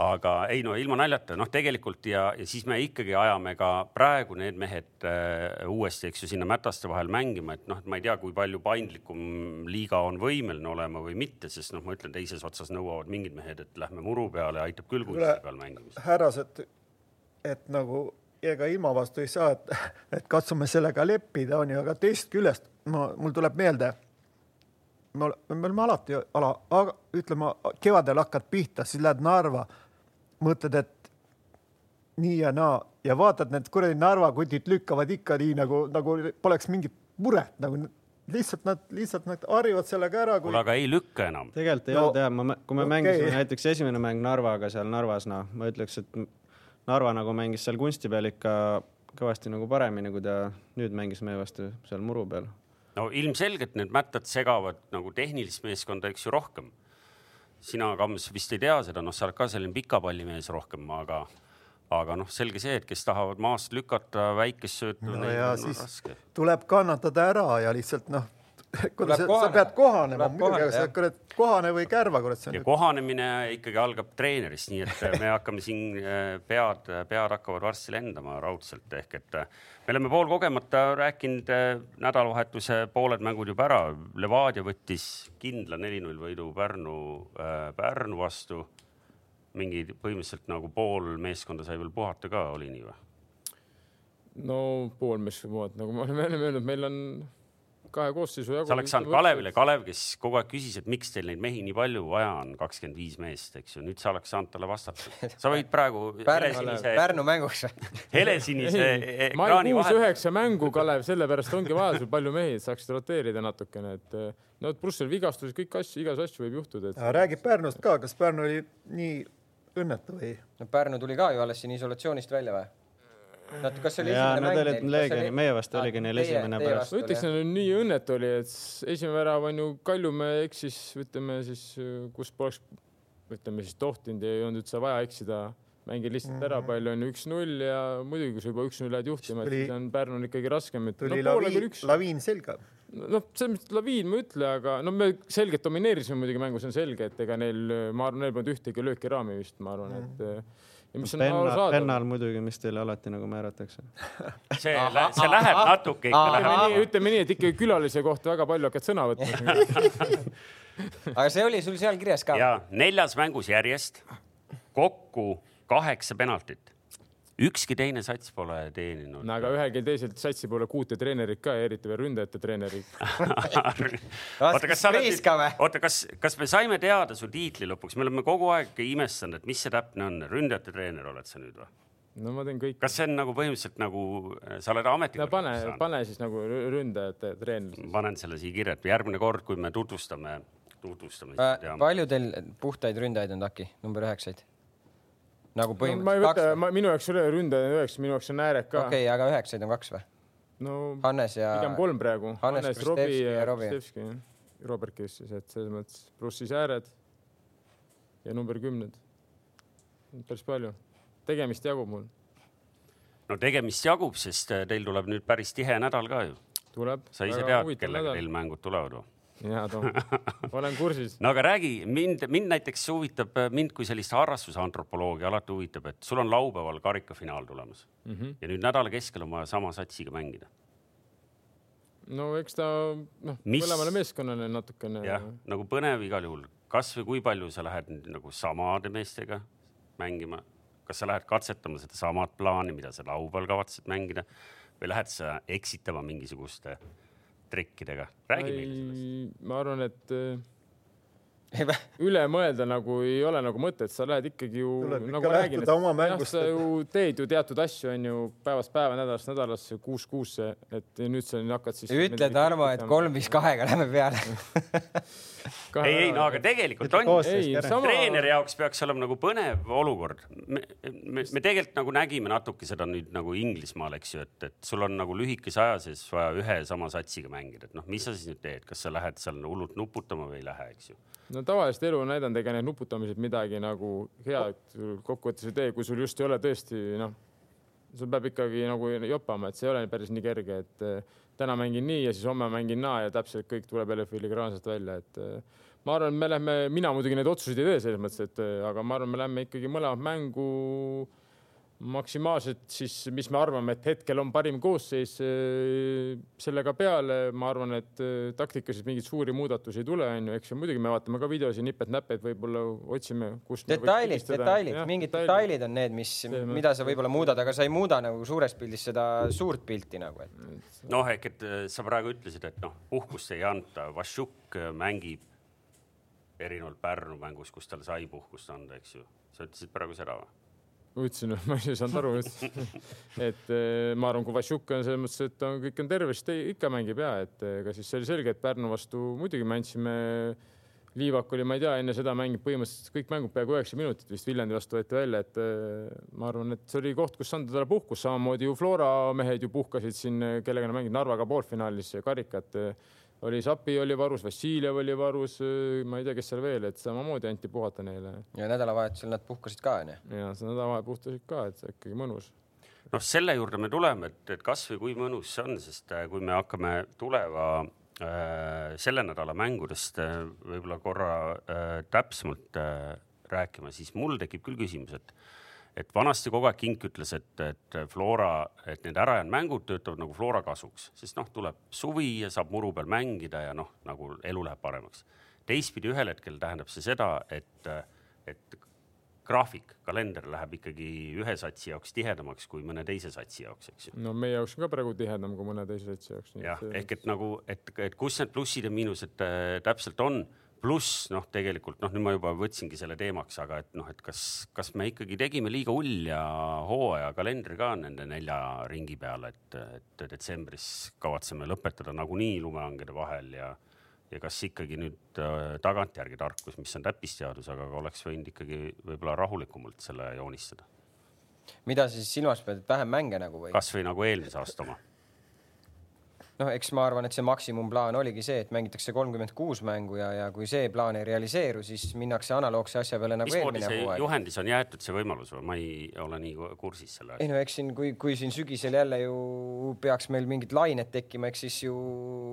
Aga ei no ilma naljata, noh, tegelikult ja, ja siis me ikkagi ajame ka praegu need mehed äh, uuesti, eks ju, sinna mätaste vahel mängima, et noh, et ma ei tea, kui palju paindlikum liiga on võimeline olema või mitte, sest noh, ma ütlen, teises otsas nõuavad mingid mehed, et lähme muru peale, aitab küll kunsti peal mängimist. härrased, et nagu ega ilma vastu ei saa, et, et katsume sellega leppida, onju, aga teisest küljest ma, mul tuleb meelde, me ole- me oleme alati ala, ütleme kevadel hakkad pihta, siis lähed Narva, mõtled, et nii ja naa ja vaatad, need kuradi Narva kutid lükkavad ikka nii nagu, nagu poleks mingit muret nagu lihtsalt nad, lihtsalt nad harjuvad sellega ära, kui kuule, aga ei lükka enam. tegelikult ei No, olnud jah, ma, kui me okei. mängisime näiteks esimene mäng Narvaga seal Narvas, noh, ma ütleks, et Narva nagu mängis seal kunsti peal ikka kõvasti nagu paremini, kui ta nüüd mängis meie vastu seal muru peal. No ilmselgelt need mättad segavad nagu tehnilist meeskonda, eks ju, rohkem. sina, Kams, vist ei tea seda, noh, sa oled ka selline pika palli mees rohkem, aga, aga noh, selge see, et kes tahavad maast lükata väikest söötu No ja on siis- raske. tuleb kannatada ära ja lihtsalt noh, kuidas sa, sa pead kohanema, muidugi, kohaneda, sa kurat kohane või kärva, kurat, ja on. kohanemine ikkagi algab treenerist, nii et me hakkame siin äh, pead, pead hakkavad varsti lendama raudselt ehk et äh, me oleme poolkogemata rääkinud äh, nädalavahetuse pooled mängud juba ära. Levadia võttis kindla neli-null võidu Pärnu, Pärnu vastu. mingi põhimõtteliselt nagu pool meeskonda sai veel puhata ka, oli nii või? no pool meeskonda, nagu me oleme öelnud, meil on kahe koosseisu jagu. sa oleks saanud Kalevile, Kalev, kes kogu aeg küsis, et miks teil neid mehi nii palju vaja on, kakskümmend viis meest, eks ju, nüüd sa oleks saanud talle vastata. sa võid praegu Pärnu, helesinise, Pärnu mänguks. helesinise ekraani maikuus vahel. üheksa mängu, Kalev, sellepärast ongi vaja sul palju mehi, et saaksid roteerida natukene, et eh, no pluss seal vigastused, kõik asju, igas asju võib juhtuda, et räägib Pärnust ka, kas Pärnu oli nii õnnetu või? no Pärnu tuli ka ju alles siin isolatsioonist välja või? Nad, kas see oli Jaa, esimene nad mäng olid neil? Kas Leegioni- see oli- meie vastu oligi neil esimene pärast- ma ütleks, oli, et nii õnnetu oli, et esimene värav on ju Kaljumäe eksis, ütleme siis, kus poleks, ütleme siis tohtinud ja ei olnud üldse vaja eksida. mängid lihtsalt ära, palju on ju üks-null ja muidugi, kui sa juba üks-null lähed juhtima, et siis on Pärnul ikkagi raskem, et tuli no laviin laviin selga. noh, selles mõttes laviin ma ei ütle, aga no me selgelt domineerisime muidugi mängu, see on selge, et ega neil, ma arvan, neil polnud ühtegi lööki raami vist, ma arvan, et ja mis on Penna, pennal muidugi, mis teile alati nagu määratakse. see, see läheb natuke ikka ütleme nii, ütleme nii, et ikkagi külalise kohta väga palju hakkad sõna võtma. aga see oli sul seal kirjas ka? ja neljas mängus järjest kokku kaheksa penaltit. Ükski teine sats pole teeninud no aga ühelgi teisel satsi pole kuute treenerit ka ja eriti veel ründajate treenerit. oota, kas sa oled oota, kas, kas me saime teada su tiitli lõpuks, me oleme kogu aeg imestanud, et mis see täpne on, ründajate treener oled sa nüüd või? no ma teen kõik. kas see on nagu põhimõtteliselt nagu, sa oled no ametlikult pane, saanud? pane siis nagu rü- ründajate treener. panen selle siia kirja, et järgmine kord, kui me tutvustame, tutvustame, teame. palju teil puhtaid ründajaid on Taki, number üheksaid? Nagu No, põhimõtteliselt võta, kaks minu jaoks ei ole ründaja üheksa, minu jaoks on äärek ka okei, aga üheksaid on kaks või? no Hannes ja pigem kolm praegu. Hannes, Hannes, Robbie ja. Kristevski. Robert kes siis, et selles mõttes, pluss siis ääred ja number kümned. päris palju. tegemist jagub mul. no tegemist jagub, sest äh, teil tuleb nüüd päris tihe nädal ka ju. tuleb. sa ise tead, kellega teil mängud tulevad või? jaa, Tom, olen kursis. no aga räägi mind, mind näiteks huvitab, mind kui sellist harrastusantropoloogi alati huvitab, et sul on laupäeval karikafinaal tulemas mm. -hmm. ja nüüd nädala keskel on vaja sama satsiga mängida. no eks ta noh, mõlemale meeskonnale natukene. jah, nagu põnev igal juhul, kasvõi kui palju sa lähed nagu samade meestega mängima, kas sa lähed katsetama seda samat plaani, mida sa laupäeval kavatsed mängida või lähed sa eksitama mingisuguste trikkidega, räägi meile sellest. ma arvan, et äh, üle mõelda nagu ei ole nagu mõtet, sa lähed ikkagi ju Tuleb nagu räägin, mängust, sa ju teed ju teatud asju, on ju päevast päeva, nädalast nädalasse, kuus kuusse, et nüüd sa nüüd hakkad siis. ütle, Tarmo, et kolm, viis, kahega lähme peale. ei, ei no aga tegelikult on sama- treeneri jaoks peaks olema nagu põnev olukord. me, me, me tegelikult nagu nägime natuke seda nüüd nagu Inglismaal, eks ju, et, et sul on nagu lühikese aja sees vaja ühe ja sama satsiga mängida, et noh, mis sa siis nüüd teed, kas sa lähed seal hullult nuputama või ei lähe, eks ju. no tavaliselt elu on näidanud, ega need nuputamised midagi nagu head kokkuvõttes ei tee, kui sul just ei ole tõesti noh, sul peab ikkagi nagu jopama, et see ei ole päris nii kerge, et täna mängin nii ja siis homme mängin naa ja täpselt kõik tuleb jälle filigraanselt välja, et eh, ma arvan, me lähme, mina muidugi neid otsuseid ei tee selles mõttes, et eh, aga ma arvan, me lähme ikkagi mõlemat mängu maksimaalselt siis, mis me arvame, et hetkel on parim koosseis eh, sellega peale, ma arvan, et eh, taktikaliselt mingeid suuri muudatusi ei tule, onju, eks ju, muidugi me vaatame ka videosi nipet-näpet, võib-olla otsime, kust. detailid, detailid, mingid detailid on need, mis, mida sa võib-olla muudad, aga sa ei muuda nagu suures pildis seda suurt pilti nagu, et noh, ehk et äh, sa praegu ütlesid, et noh, puhkust ei anta, Vašjuk äh, mängib erinevalt Pärnu mängus, kus tal sai puhkust anda, eks ju. sa ütlesid praegu seda või? Ütlesin, ma ei saanud aru, et eh, ma arvan, kui Vašjuk on selles mõttes, et on, kõik on terve, siis ta ikka mängib ja et eh, ega siis see oli selge, et Pärnu vastu muidugi me andsime. Liivak oli, ma ei tea, enne seda mängib põhimõtteliselt kõik mängud peaaegu üheksa minutit vist Viljandi vastu võeti välja, et eh, ma arvan, et see oli koht, kus anda talle puhkust, samamoodi ju Flora mehed ju puhkasid siin, kellega nad mängisid Narvaga poolfinaalis karikat. Oli Sapi oli varus, Vassiljev oli varus, ma ei tea, kes seal veel, et samamoodi anti puhata neile ja nädalavahetusel nad puhkasid ka onju. ja see nädalavahe puhtasid ka, et see ikkagi mõnus noh, selle juurde me tuleme, et, et kasvõi kui mõnus see on, sest äh, kui me hakkame tuleva äh, selle nädala mängudest äh, võib-olla korra äh, täpsemalt äh, rääkima, siis mul tekib küll küsimus, et et vanasti kogu aeg Kink ütles, et, et Flora, et need ärajäänud mängud töötavad nagu Flora kasuks, sest noh, tuleb suvi ja saab muru peal mängida ja noh, nagu elu läheb paremaks. teistpidi ühel hetkel tähendab see seda, et, et graafik, kalender läheb ikkagi ühe satsi jaoks tihedamaks kui mõne teise satsi jaoks, eks ju. no meie jaoks on ka praegu tihedam kui mõne teise satsi jaoks. jah, ehk et nagu, et, et kus need plussid ja miinused äh, täpselt on, pluss noh, tegelikult noh, nüüd ma juba võtsingi selle teemaks, aga et noh, et kas, kas me ikkagi tegime liiga ulja hooaja kalendri ka nende nelja ringi peale, et, et detsembris kavatseme lõpetada nagunii lumehangede vahel ja ja kas ikkagi nüüd äh, tagantjärgi tarkus, mis on täppisteadus, aga oleks võinud ikkagi võib-olla rahulikumalt selle joonistada, mida siis silmas pead, et vähem mänge nagu või? kasvõi nagu eelmise aasta oma. noh, eks ma arvan, et see maksimumplaan oligi see, et mängitakse kolmkümmend kuus mängu ja, ja kui see plaan ei realiseeru, siis minnakse analoogse asja peale nagu mismoodi eelmine hooaeg. juhendis on jäetud see võimalus või ma ei ole nii kursis selle ei no eks siin, kui, kui siin sügisel jälle ju peaks meil mingid lained tekkima, eks siis ju.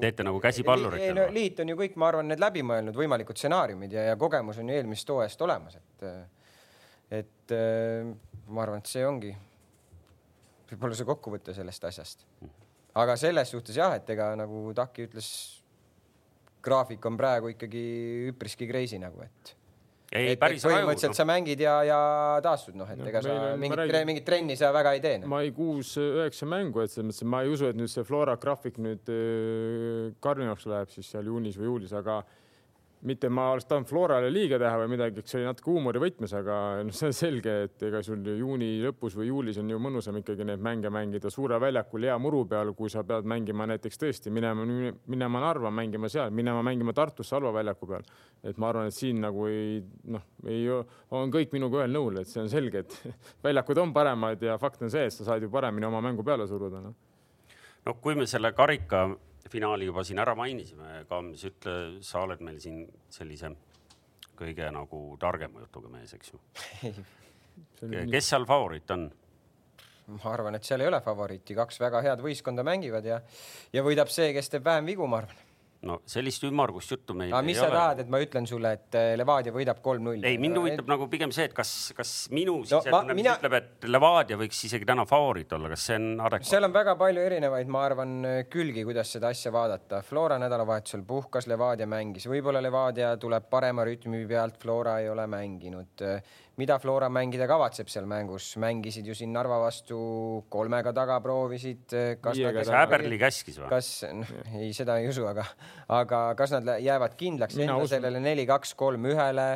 teete nagu ei käsipalluritel no liit on ju kõik, ma arvan, need läbi mõelnud võimalikud stsenaariumid ja, ja kogemus on ju eelmisest hooajast olemas, et, et äh, ma arvan, et see ongi võib-olla see kokkuvõte sellest asjast. Aga selles suhtes jah, et ega nagu Taki ütles, graafik on praegu ikkagi üpriski crazy nagu, et ei, et, päris et põhimõtteliselt raju, sa mängid ja, ja taastud, noh, et No ega sa ma mingit, räägin- mingit trenni sa väga ei tee no.. maikuus üheksa mängu, et selles mõttes, et ma ei usu, et nüüd see Flora graafik nüüd öö, karmimaks läheb siis seal juunis või juulis, aga mitte ma oleks tahtnud Florale liiga teha või midagi, eks see oli natuke huumorivõtmes, aga noh, see on selge, et ega sul juuni lõpus või juulis on ju mõnusam ikkagi neid mänge mängida suure väljakul hea muru peal, kui sa pead mängima näiteks tõesti minema, minema Narva mängima seal, minema mängima Tartusse halva väljaku peal. et ma arvan, et siin nagu ei noh, ei on kõik minuga ühel nõul, et see on selge, et väljakud on paremad ja fakt on see, et sa saad ju paremini oma mängu peale suruda noh. no kui me selle karika finaali juba siin ära mainisime, Kams, ütle, sa oled meil siin sellise kõige nagu targema jutuga mees, eks ju. kes seal favoriit on? ma arvan, et seal ei ole favoriiti, kaks väga head võistkonda mängivad ja, ja võidab see, kes teeb vähem vigu, ma arvan. No sellist ümmargust juttu meil aga mis sa ole. tahad, et ma ütlen sulle, et eh, Levadia võidab kolm-null? ei, mind huvitab nagu pigem see, et kas, kas minu ma- sisetunne no, mina- ütleb, et Levadia võiks isegi täna favoriit olla, kas see on adekvaatne? seal on väga palju erinevaid, ma arvan, külgi, kuidas seda asja vaadata. Flora nädalavahetusel puhkas, Levadia mängis, võib-olla Levadia tuleb parema rütmi pealt, Flora ei ole mänginud. Mida Flora mängida kavatseb seal mängus, mängisid ju siin Narva vastu kolmega taga, proovisid. kas nad kas Häberli käskis või? kas, noh, ei, seda ei usu, aga, aga kas nad jäävad kindlaks Mina enda usun. sellele neli, kaks, kolm, ühele?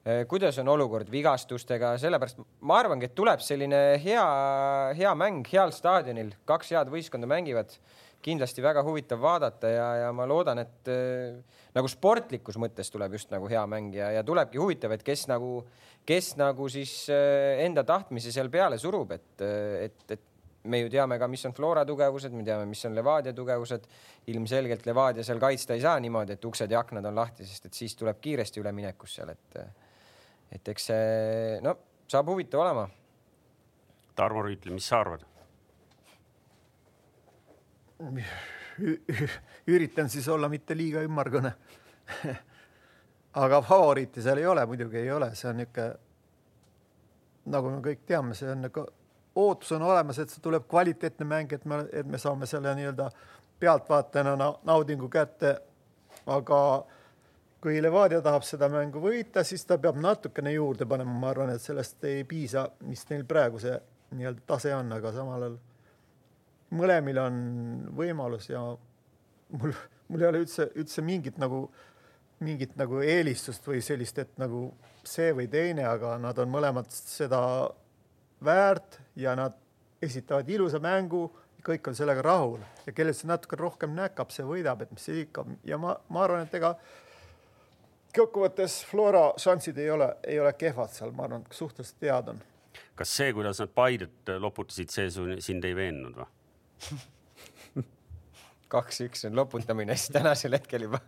kuidas on olukord vigastustega, sellepärast ma arvangi, et tuleb selline hea, hea mäng heal staadionil, kaks head võistkonda mängivad, kindlasti väga huvitav vaadata ja, ja ma loodan, et äh, nagu sportlikus mõttes tuleb just nagu hea mäng ja, tulebki huvitav, et kes nagu, kes nagu siis äh, enda tahtmise seal peale surub, et, et, et me ju teame ka, mis on Flora tugevused, me teame, mis on Levadia tugevused. ilmselgelt Levadia seal kaitsta ei saa niimoodi, et uksed ja aknad on lahti, sest et siis tuleb kiiresti üleminekus seal, et, et eks see no saab huvitav olema. Tarmo Rüütli, mis sa arvad? Üritan siis olla mitte liiga ümmargune. Aga favoriiti seal ei ole, muidugi ei ole, see on niisugune, nagu me kõik teame, see on nagu ootus on olemas, et see tuleb kvaliteetne mäng, et me, et me saame selle nii-öelda pealtvaatajana na naudingu kätte. aga kui Levadia tahab seda mängu võita, siis ta peab natukene juurde panema, ma arvan, et sellest ei piisa, mis neil praegu see nii-öelda tase on, aga samal ajal mõlemil on võimalus ja mul, mul ei ole üldse, üldse mingit nagu, mingit nagu eelistust või sellist, et nagu see või teine, aga nad on mõlemad seda väärt ja nad esitavad ilusa mängu, kõik on sellega rahul ja kellel see natuke rohkem näkab, see võidab, et mis see ikka ja ma, ma arvan, et ega kokkuvõttes Flora šansid ei ole, ei ole kehvad seal, ma arvan, suhteliselt head on. kas see, kuidas nad Paidet loputasid, see sind ei veennud või? Kaks-üks on loputamine siis tänasel hetkel juba.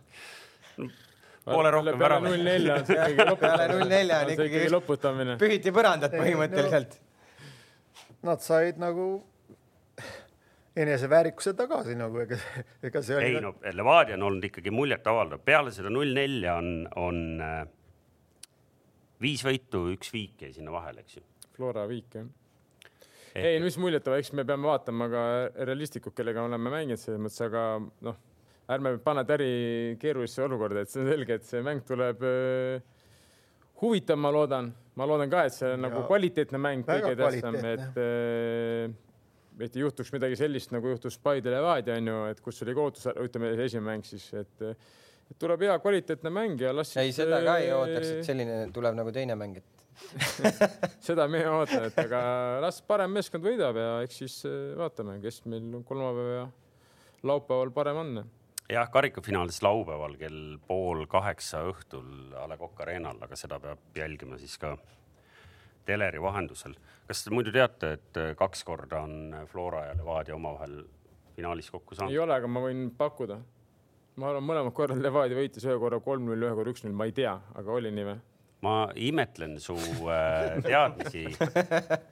Poole rohkem väravaid. null nelja on see ikkagi loputamine. Peale null nelja on ikkagi loputamine. pühiti põrandat põhimõtteliselt. Nad said nagu eneseväärikuse tagasi nagu, ega, ega see oli ei no Levadia on olnud ikkagi muljetavaldav, peale seda null nelja on, on äh, viis võitu, üks viik jäi sinna vahele, eks ju. Flora viik jah. Ei, mis muljetav, eks me peame vaatama ka realistlikult, kellega oleme mänginud selles mõttes, aga noh, ärme pane täri keerulisse olukorda, et see on selge, et see mäng tuleb öö, huvitav, ma loodan, ma loodan ka, et see on nagu kvaliteetne mäng, kõige tähtsam, et kvaliteetne. et ei juhtuks midagi sellist, nagu juhtus Paide Levadia onju, et kus oli ootus, ütleme esimene mäng siis, et, et tuleb hea kvaliteetne mäng ja las ei, seda ka ei ootaks, et selline tuleb nagu teine mäng, et seda me ei oota, et aga las parem meeskond võidab ja eks siis äh, vaatame, kes meil kolmapäev ja laupäeval parem on. jah, karikafinaalis laupäeval kell pool kaheksa õhtul A Le Coq Arena'l, aga seda peab jälgima siis ka teleri vahendusel. kas te muidu teate, et kaks korda on Flora ja Levadia omavahel finaalis kokku ei saanud? ole, aga ma võin pakkuda. ma arvan, mõlemad korrad Levadia võitis ühe korra kolm-null, ühe korra üks-null, ma ei tea, aga oli nii või? Ma imetlen su äh, teadmisi.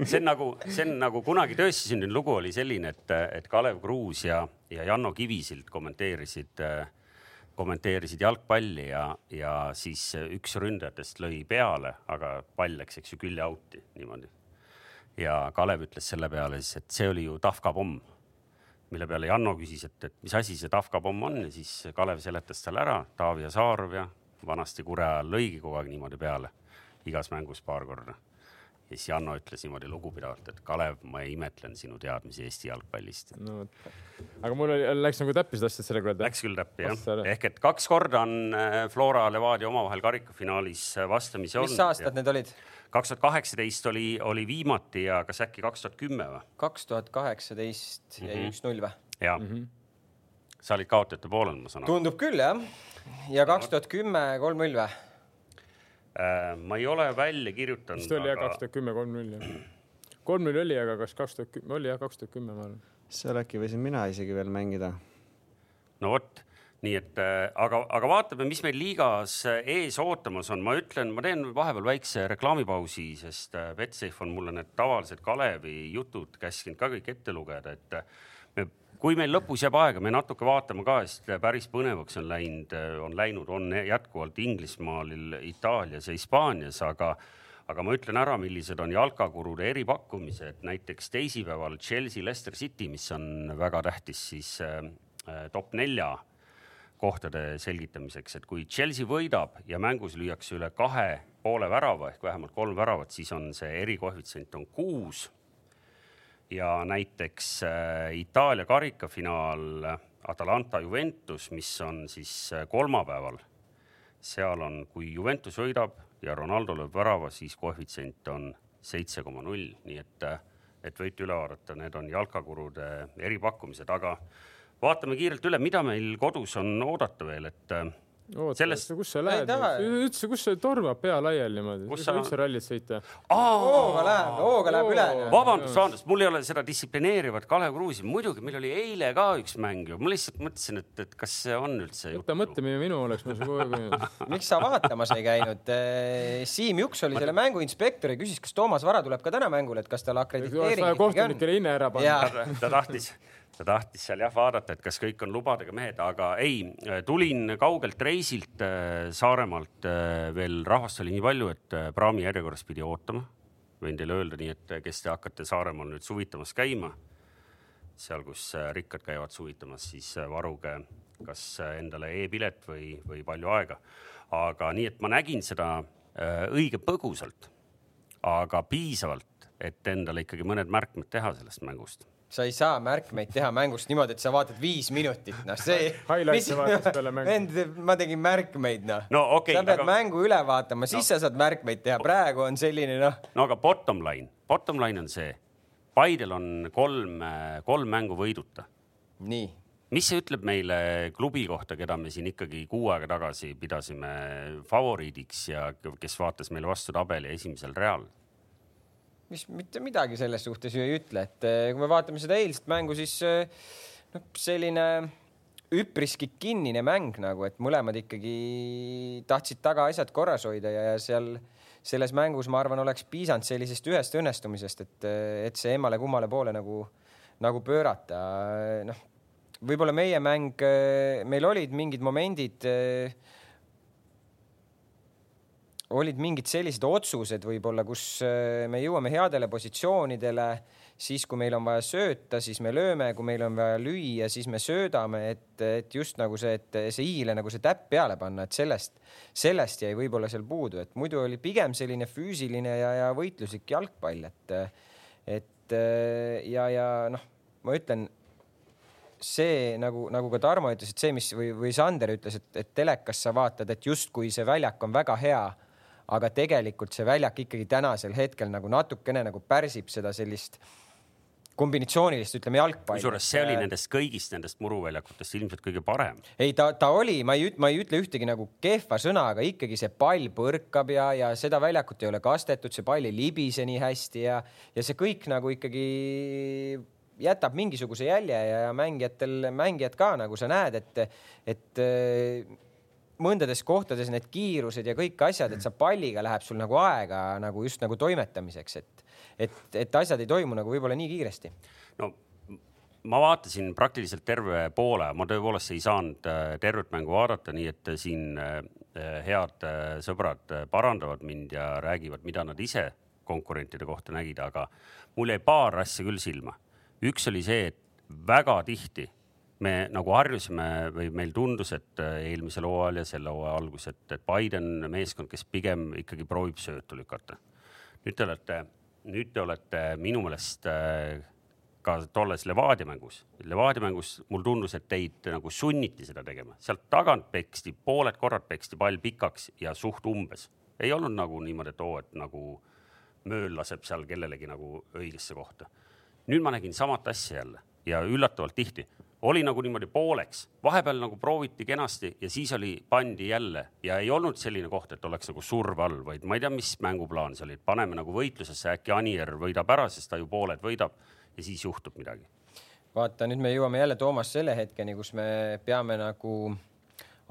see on nagu, see on nagu kunagi tõesti sündinud lugu oli selline, et, et Kalev Kruus ja, ja Janno Kivisild kommenteerisid äh, kommenteerisid jalgpalli ja, ja siis üks ründajatest lõi peale, aga pall läks, eks ju, külje out'i niimoodi. ja Kalev ütles selle peale siis, et see oli ju Tafka pomm, mille peale Janno küsis, et, et mis asi see Tafka pomm on ja siis Kalev seletas talle ära, Taavi ja Saarov ja vanasti kure ajal lõigi kogu aeg niimoodi peale. igas mängus paar korda. ja siis Janno ütles niimoodi lugupidavalt, et Kalev, ma imetlen sinu teadmisi Eesti jalgpallist. no aga mul oli, läks nagu täppi seda asja selle pealt. Läks küll täppi jah, ehk et kaks korda on äh, Flora Levadia omavahel karikafinaalis äh, vastamisi olnud. mis aastad need olid? kaks tuhat kaheksateist oli, oli viimati ja kas äkki kaks tuhat kümme või? kaks tuhat kaheksateist jäi mhm. üks-null või? jaa mm. -hmm. Sa olid kaotajate poolel, ma saan aru. tundub küll jah. ja kaks tuhat kümme kolm-null või? Äh, ma ei ole välja kirjutanud. vist oli jah, kaks tuhat kümme kolm-null jah. kolm-null oli, aga kas kaks tuhat kümme, oli jah, kaks tuhat kümme ma arvan. seal äkki võisin mina isegi veel mängida. no vot nii et äh, aga, aga vaatame, mis meil liigas äh, ees ootamas on. ma ütlen, ma teen vahepeal väikse reklaamipausi, sest Betsafe on mulle need tavalised Kalevi jutud käskinud ka kõik ette lugeda, et kui meil lõpus jääb aega, me natuke vaatame ka, sest päris põnevaks on läinud, on läinud, on jätkuvalt Inglismaal, Itaalias ja Hispaanias, aga aga ma ütlen ära, millised on jalkakurude eripakkumised, näiteks teisipäeval Chelsea Leicester City, mis on väga tähtis, siis äh, top nelja kohtade selgitamiseks, et kui Chelsea võidab ja mängus lüüakse üle kahe poole värava ehk vähemalt kolm väravat, siis on see erikoefitsient on kuus. Ja näiteks äh, Itaalia karikafinaal Atalanta Juventus, mis on siis äh, kolmapäeval, seal on, kui Juventus võidab ja Ronaldo lööb värava, siis koefitsient on seitse koma null, nii et, äh, et võite üle vaadata, need on jalkakurude eripakkumised, aga vaatame kiirelt üle, mida meil kodus on oodata veel, et äh, oota sellest..., kus sa lähed? üldse, kus see tormab pea laiali niimoodi, kus sa üldse rallit sõita? hooga läheb, hooga läheb üle. vabandust, vabandust, mul ei ole seda distsiplineerivat Kalev Kruusi, muidugi meil oli eile ka üks mäng ju, ma lihtsalt mõtlesin, et, et kas see on üldse. võta mõtlemine minu oleks, ma kogu aeg. miks sa vaatamas ei käinud? Eh, Siim Juks oli selle mängu inspektor ja küsis, kas Toomas Vara tuleb ka täna mängule, et kas tal akrediteering ikkagi on. kohtunikele hinne ära panna. ta tahtis ta tahtis seal jah vaadata, et kas kõik on lubadega mehed, aga ei, tulin kaugelt reisilt äh, Saaremaalt äh, veel rahvast oli nii palju, et äh, praami järjekorras pidi ootama. võin teile öelda nii, et kes te hakkate Saaremaal nüüd suvitamas käima, seal, kus rikkad käivad suvitamas, siis varuge kas endale e-pilet või, või palju aega. aga nii, et ma nägin seda õige põgusalt, aga piisavalt, et endale ikkagi mõned märkmed teha sellest mängust sa ei saa märkmeid teha mängust niimoodi, et sa vaatad viis minutit, noh see. Highlight'e vaatas peale mängu. ma tegin märkmeid, noh no,. Okay, sa pead aga... mängu üle vaatama, siis no. sa saad märkmeid teha, praegu on selline noh. no aga bottom line, bottom line on see, Paidel on kolm, kolm mängu võiduta. nii mis see ütleb meile klubi kohta, keda me siin ikkagi kuu aega tagasi pidasime favoriidiks ja kes vaatas meile vastu tabeli esimesel real? Mis mitte midagi selles suhtes ju ei ütle, et eh, kui me vaatame seda eilset mängu, siis eh, noh, selline üpriski kinnine mäng nagu, et mõlemad ikkagi tahtsid tagaasjad korras hoida ja, ja seal selles mängus, ma arvan, oleks piisanud sellisest ühest õnnestumisest, et, et see emmale-kummale poole nagu, nagu pöörata. noh, võib-olla meie mäng, meil olid mingid momendid olid mingid sellised otsused võib-olla, kus äh, me jõuame headele positsioonidele, siis kui meil on vaja sööta, siis me lööme, kui meil on vaja lüüa, siis me söödame, et, et just nagu see, et see i-le nagu see täpp peale panna, et sellest, sellest jäi võib-olla seal puudu, et muidu oli pigem selline füüsiline ja, ja võitluslik jalgpall, et, et ja, ja noh, ma ütlen see nagu, nagu ka Tarmo ütles, et see, mis või, või Sander ütles, et, et telekas sa vaatad, et justkui see väljak on väga hea aga tegelikult see väljak ikkagi tänasel hetkel nagu natukene nagu pärsib seda sellist kombinatsioonilist, ütleme jalgpalli. kusjuures see oli nendest kõigist nendest muruväljakutest ilmselt kõige parem. ei, ta, ta oli, ma ei, ma ei ütle ühtegi nagu kehva sõna, aga ikkagi see pall põrkab ja, ja seda väljakut ei ole kastetud, see pall ei libise nii hästi ja, ja see kõik nagu ikkagi jätab mingisuguse jälje ja, ja mängijatel, mängijad ka nagu sa näed, et, et mõndades kohtades need kiirused ja kõik asjad, et sa palliga läheb sul nagu aega nagu just nagu toimetamiseks, et, et, et asjad ei toimu nagu võib-olla nii kiiresti. no ma vaatasin praktiliselt terve poole, ma tõepoolest ei saanud äh, tervet mängu vaadata, nii et siin äh, head äh, sõbrad parandavad mind ja räägivad, mida nad ise konkurentide kohta nägid, aga mul jäi paar asja küll silma. üks oli see, et väga tihti me nagu harjusime või meil tundus, et äh, eelmisel hooajal ja selle hooaja algus, et, et Biden meeskond, kes pigem ikkagi proovib söötu lükata. nüüd te olete, nüüd te olete minu meelest äh, ka tolles Levadia mängus, Levadia mängus mulle tundus, et teid nagu sunniti seda tegema, sealt tagant peksti, pooled korrad peksti pall pikaks ja suht umbes. ei olnud nagu niimoodi, et oo, et nagu mööl laseb seal kellelegi nagu õigesse kohta. nüüd ma nägin samat asja jälle ja üllatavalt tihti oli nagu niimoodi pooleks, vahepeal nagu prooviti kenasti ja siis oli, pandi jälle ja ei olnud selline koht, et oleks nagu surve all, vaid ma ei tea, mis mänguplaan see oli, et paneme nagu võitlusesse, äkki Anier võidab ära, sest ta ju pooled võidab ja siis juhtub midagi. vaata, nüüd me jõuame jälle, Toomas, selle hetkeni, kus me peame nagu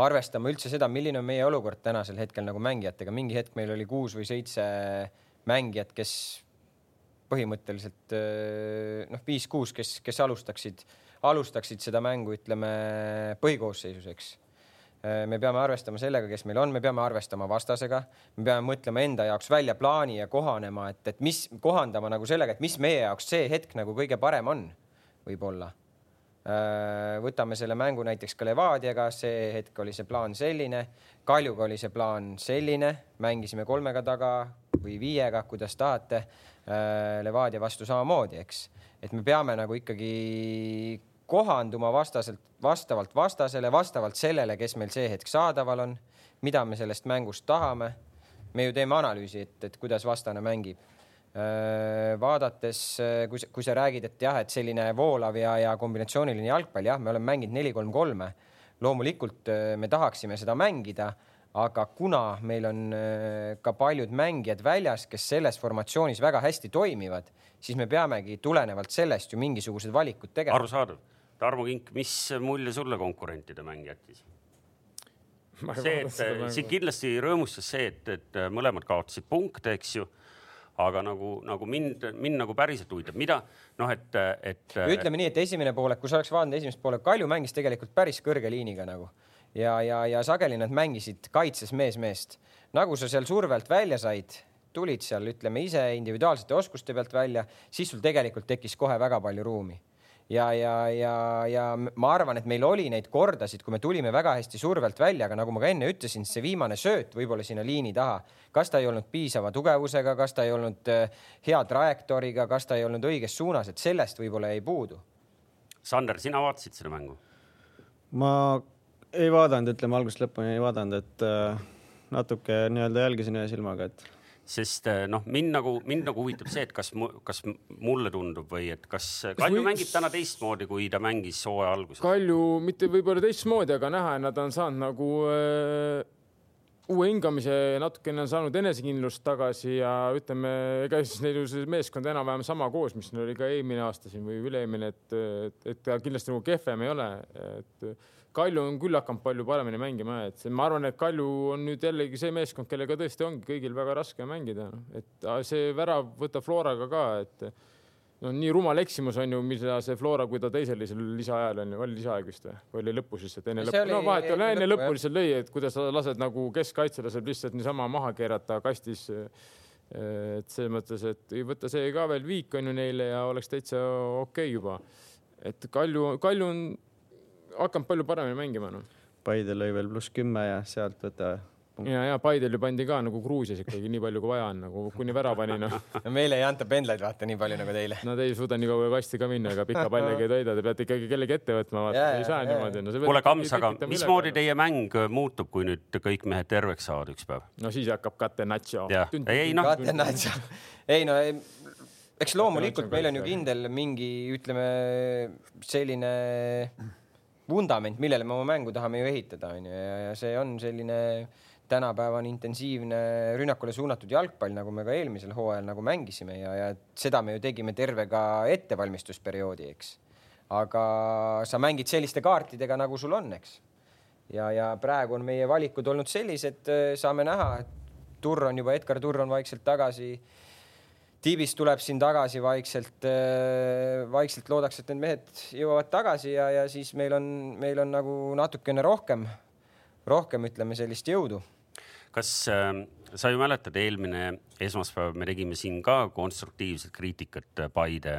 arvestama üldse seda, milline on meie olukord tänasel hetkel nagu mängijatega. mingi hetk meil oli kuus või seitse mängijat, kes põhimõtteliselt noh, viis-kuus, kes, kes alustaksid, alustaksid seda mängu, ütleme põhikoosseisus, eks me peame arvestama sellega, kes meil on, me peame arvestama vastasega, me peame mõtlema enda jaoks välja plaani ja kohanema, et, et mis, kohandama nagu sellega, et mis meie jaoks see hetk nagu kõige parem on, võib-olla. võtame selle mängu näiteks ka Levadiaga, see hetk oli see plaan selline, Kaljuga oli see plaan selline, mängisime kolmega taga või viiega, kuidas tahate. Levadia vastu samamoodi, eks, et me peame nagu ikkagi kohanduma vastaselt, vastavalt vastasele, vastavalt sellele, kes meil see hetk saadaval on, mida me sellest mängust tahame. me ju teeme analüüsi, et, et kuidas vastane mängib. vaadates, kui, kui sa räägid, et jah, et selline voolav ja, ja kombinatsiooniline jalgpall, jah, me oleme mänginud neli-kolm-kolme. loomulikult me tahaksime seda mängida, aga kuna meil on ka paljud mängijad väljas, kes selles formatsioonis väga hästi toimivad, siis me peamegi tulenevalt sellest ju mingisugused valikud tegema. arusaadav Tarmo Kink, mis mulje sulle konkurentide mäng jättis? see, et siin kindlasti rõõmustas see, et, et mõlemad kaotasid punkte, eks ju. aga nagu, nagu mind, mind nagu päriselt huvitab, mida noh, et, et. ütleme nii, et esimene poolek, kui sa oleks vaadanud esimest poolet, Kalju mängis tegelikult päris kõrge liiniga nagu ja, ja, ja sageli nad mängisid kaitses mees meest. nagu sa seal survelt välja said, tulid seal, ütleme ise individuaalsete oskuste pealt välja, siis sul tegelikult tekkis kohe väga palju ruumi ja, ja, ja, ja ma arvan, et meil oli neid kordasid, kui me tulime väga hästi survelt välja, aga nagu ma ka enne ütlesin, see viimane sööt võib-olla sinna liini taha, kas ta ei olnud piisava tugevusega, kas ta ei olnud äh, hea trajektooriga, kas ta ei olnud õiges suunas, et sellest võib-olla jäi puudu. Sander, sina vaatasid seda mängu? ma ei vaadanud, ütleme algusest lõpuni ei vaadanud, et äh, natuke nii-öelda jälgisin ühe silmaga, et sest eh, noh, mind nagu, mind nagu huvitab see, et kas, kas mulle tundub või et kas Kalju või... mängib täna teistmoodi, kui ta mängis hooaja alguses? Kalju mitte võib-olla teistmoodi, aga näha, et nad on saanud nagu äh, uue hingamise, natukene on saanud enesekindlust tagasi ja ütleme, ega siis neil ju see meeskond enam-vähem sama koos, mis neil oli ka eelmine aasta siin või üle-eelmine, et, et, et ta kindlasti nagu kehvem ei ole, et Kalju on küll hakanud palju paremini mängima, et see, ma arvan, et Kalju on nüüd jällegi see meeskond, kellega tõesti ongi kõigil väga raske mängida, noh, et see värav võtab Floraga ka, et no nii rumal eksimus on ju, mida see Flora, kui ta teisel lisaajal on ju, oli lisaaeg vist või, või oli lõpus lihtsalt enne lõppu, no vahet ei ole, enne lõppu lihtsalt lõi, et kuidas sa lased nagu keskkaitse laseb lihtsalt niisama maha keerata kastis. et selles mõttes, et võtta see ka veel viik on ju neile ja oleks täitsa okei okay juba. et Kalju, Kalju on hakanud palju paremini mängima noh. Paide lõi veel pluss kümme ja sealt võta ja, ja Paidel ju pandi ka nagu Gruusias ikkagi nii palju, kui vaja on, nagu kuni väravani noh. no meile ei anta pendlaid vaata nii palju nagu teile. Nad ei suuda nii kaua kasti ka minna, ega pika palliga ei toida, te peate ikkagi kellegi ette võtma, vaata, ei saa ja, niimoodi no,. kuule, Kams, aga mismoodi teie mäng muutub, kui nüüd kõik mehed terveks saavad üks päev? no siis hakkab Catenaccio. ei, ei noh. Catenaccio, ei no ei, eks loomulikult meil on ju kindel mingi, ütleme selline vundament, millele me oma mängu tahame ju ehitada, onju, ja see on selline tänapäevane intensiivne rünnakule suunatud jalgpall, nagu me ka eelmisel hooajal nagu mängisime ja, ja seda me ju tegime terve ka ettevalmistusperioodi, eks. aga sa mängid selliste kaartidega, nagu sul on, eks. ja, ja praegu on meie valikud olnud sellised, saame näha, et Turr on juba, Edgar Turr on vaikselt tagasi tiibis tuleb siin tagasi vaikselt, äh, vaikselt loodaks, et need mehed jõuavad tagasi ja, ja siis meil on, meil on nagu natukene rohkem, rohkem ütleme sellist jõudu. kas äh, sa ju mäletad, eelmine esmaspäev me tegime siin ka konstruktiivset kriitikat Paide.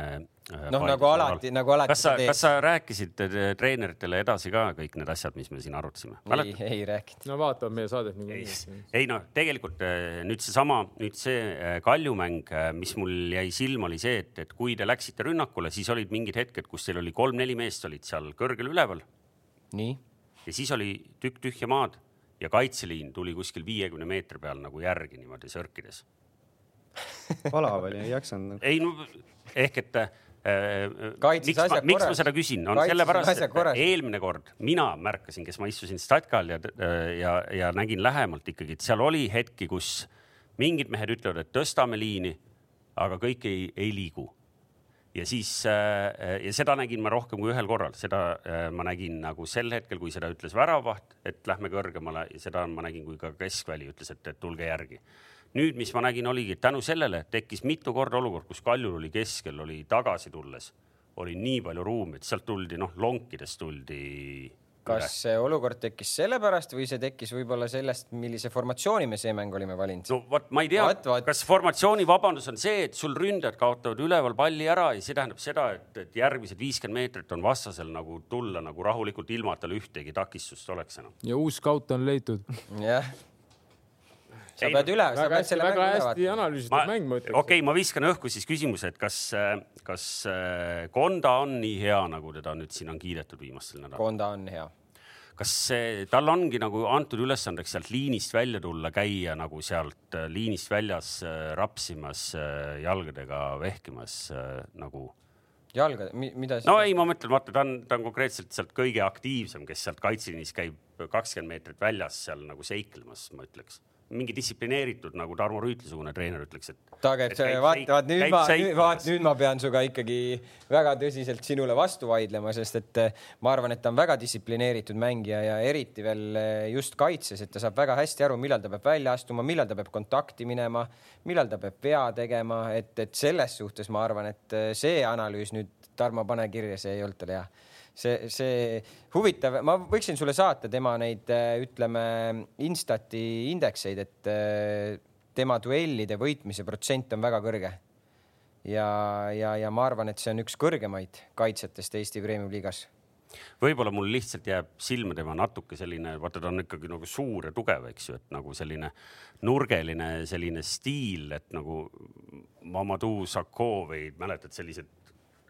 noh, nagu alati, nagu alati. kas sa, kas sa rääkisid äh, treeneritele edasi ka kõik need asjad, mis me siin arutasime? ei, ei rääkinud. no vaatavad meie saadet niikuinii. ei, ei noh, tegelikult äh, nüüd seesama, nüüd see äh, kaljumäng, mis mul jäi silma, oli see, et, et kui te läksite rünnakule, siis olid mingid hetked, kus teil oli kolm-neli meest olid seal kõrgel üleval. nii. ja siis oli tükk tühja maad ja kaitseliin tuli kuskil viiekümne meetri peal nagu järgi niimoodi sörkides palav oli, ei jaksanud. ei no ehk et äh, miks, ma, miks ma seda küsin, on Kaitses sellepärast, et eelmine kord mina märkasin, kes ma istusin statkal ja, ja, ja nägin lähemalt ikkagi, et seal oli hetki, kus mingid mehed ütlevad, et tõstame liini, aga kõik ei, ei liigu ja siis äh, ja seda nägin ma rohkem kui ühel korral, seda äh, ma nägin nagu sel hetkel, kui seda ütles väravaht, et lähme kõrgemale ja seda ma nägin, kui ka keskväli ütles, et, tulge järgi. nüüd, mis ma nägin, oligi, tänu sellele tekkis mitu korda olukord, kus Kaljul oli keskel, oli tagasi tulles, oli nii palju ruumi, et sealt tuldi noh, lonkides tuldi kas see olukord tekkis sellepärast või see tekkis võib-olla sellest, millise formatsiooni me see mäng olime valinud? no vot, ma ei tea, kas formatsiooni vabandus on see, et sul ründajad kaotavad üleval palli ära ja see tähendab seda, et, et järgmised viiskümmend meetrit on vastasel nagu tulla nagu rahulikult, ilma et tal ühtegi takistust oleks enam. ja uus skaut on leitud. jah sa ei, pead üle, sa pead selle väga hästi analüüsitud mäng, ma ütleks. okei okay,, ma viskan õhku siis küsimuse, et kas, kas Konda on nii hea, nagu teda nüüd siin on kiidetud viimastel nädalatel? Konda on hea kas see, tal ongi nagu antud ülesandeks sealt liinist välja tulla, käia nagu sealt äh, liinist väljas äh, rapsimas, äh, jalgadega vehkimas nagu? jalga, mida? no ei, ma mõtlen, vaata, ta on, ta on konkreetselt sealt kõige aktiivsem, kes sealt kaitseliinis käib kakskümmend meetrit väljas seal nagu seiklemas, ma ütleks mingi distsiplineeritud nagu Tarmo Rüütli-sugune treener ütleks, et. ta käib, vaat, vaat nüüd ma, vaat nüüd ma pean sinuga ikkagi väga tõsiselt sinule vastu vaidlema, sest et eh, ma arvan, et ta on väga distsiplineeritud mängija ja eriti veel eh, just kaitses, et ta saab väga hästi aru, millal ta peab välja astuma, millal ta peab kontakti minema, millal ta peab vea tegema, et, et selles suhtes ma arvan, et eh, see analüüs nüüd, Tarmo, pane kirja, see ei olnud tal hea see, see huvitav, ma võiksin sulle saata tema neid, äh, ütleme, Instati indekseid, et äh, tema duellide võitmise protsent on väga kõrge. ja, ja, ja ma arvan, et see on üks kõrgemaid kaitsjatest Eesti Premium-liigas võib-olla mul lihtsalt jääb silma tema natuke selline, vaata, ta on ikkagi nagu suur ja tugev, eks ju, et nagu selline nurgeline selline stiil, et nagu Mamadou Sakho või mäletad sellised,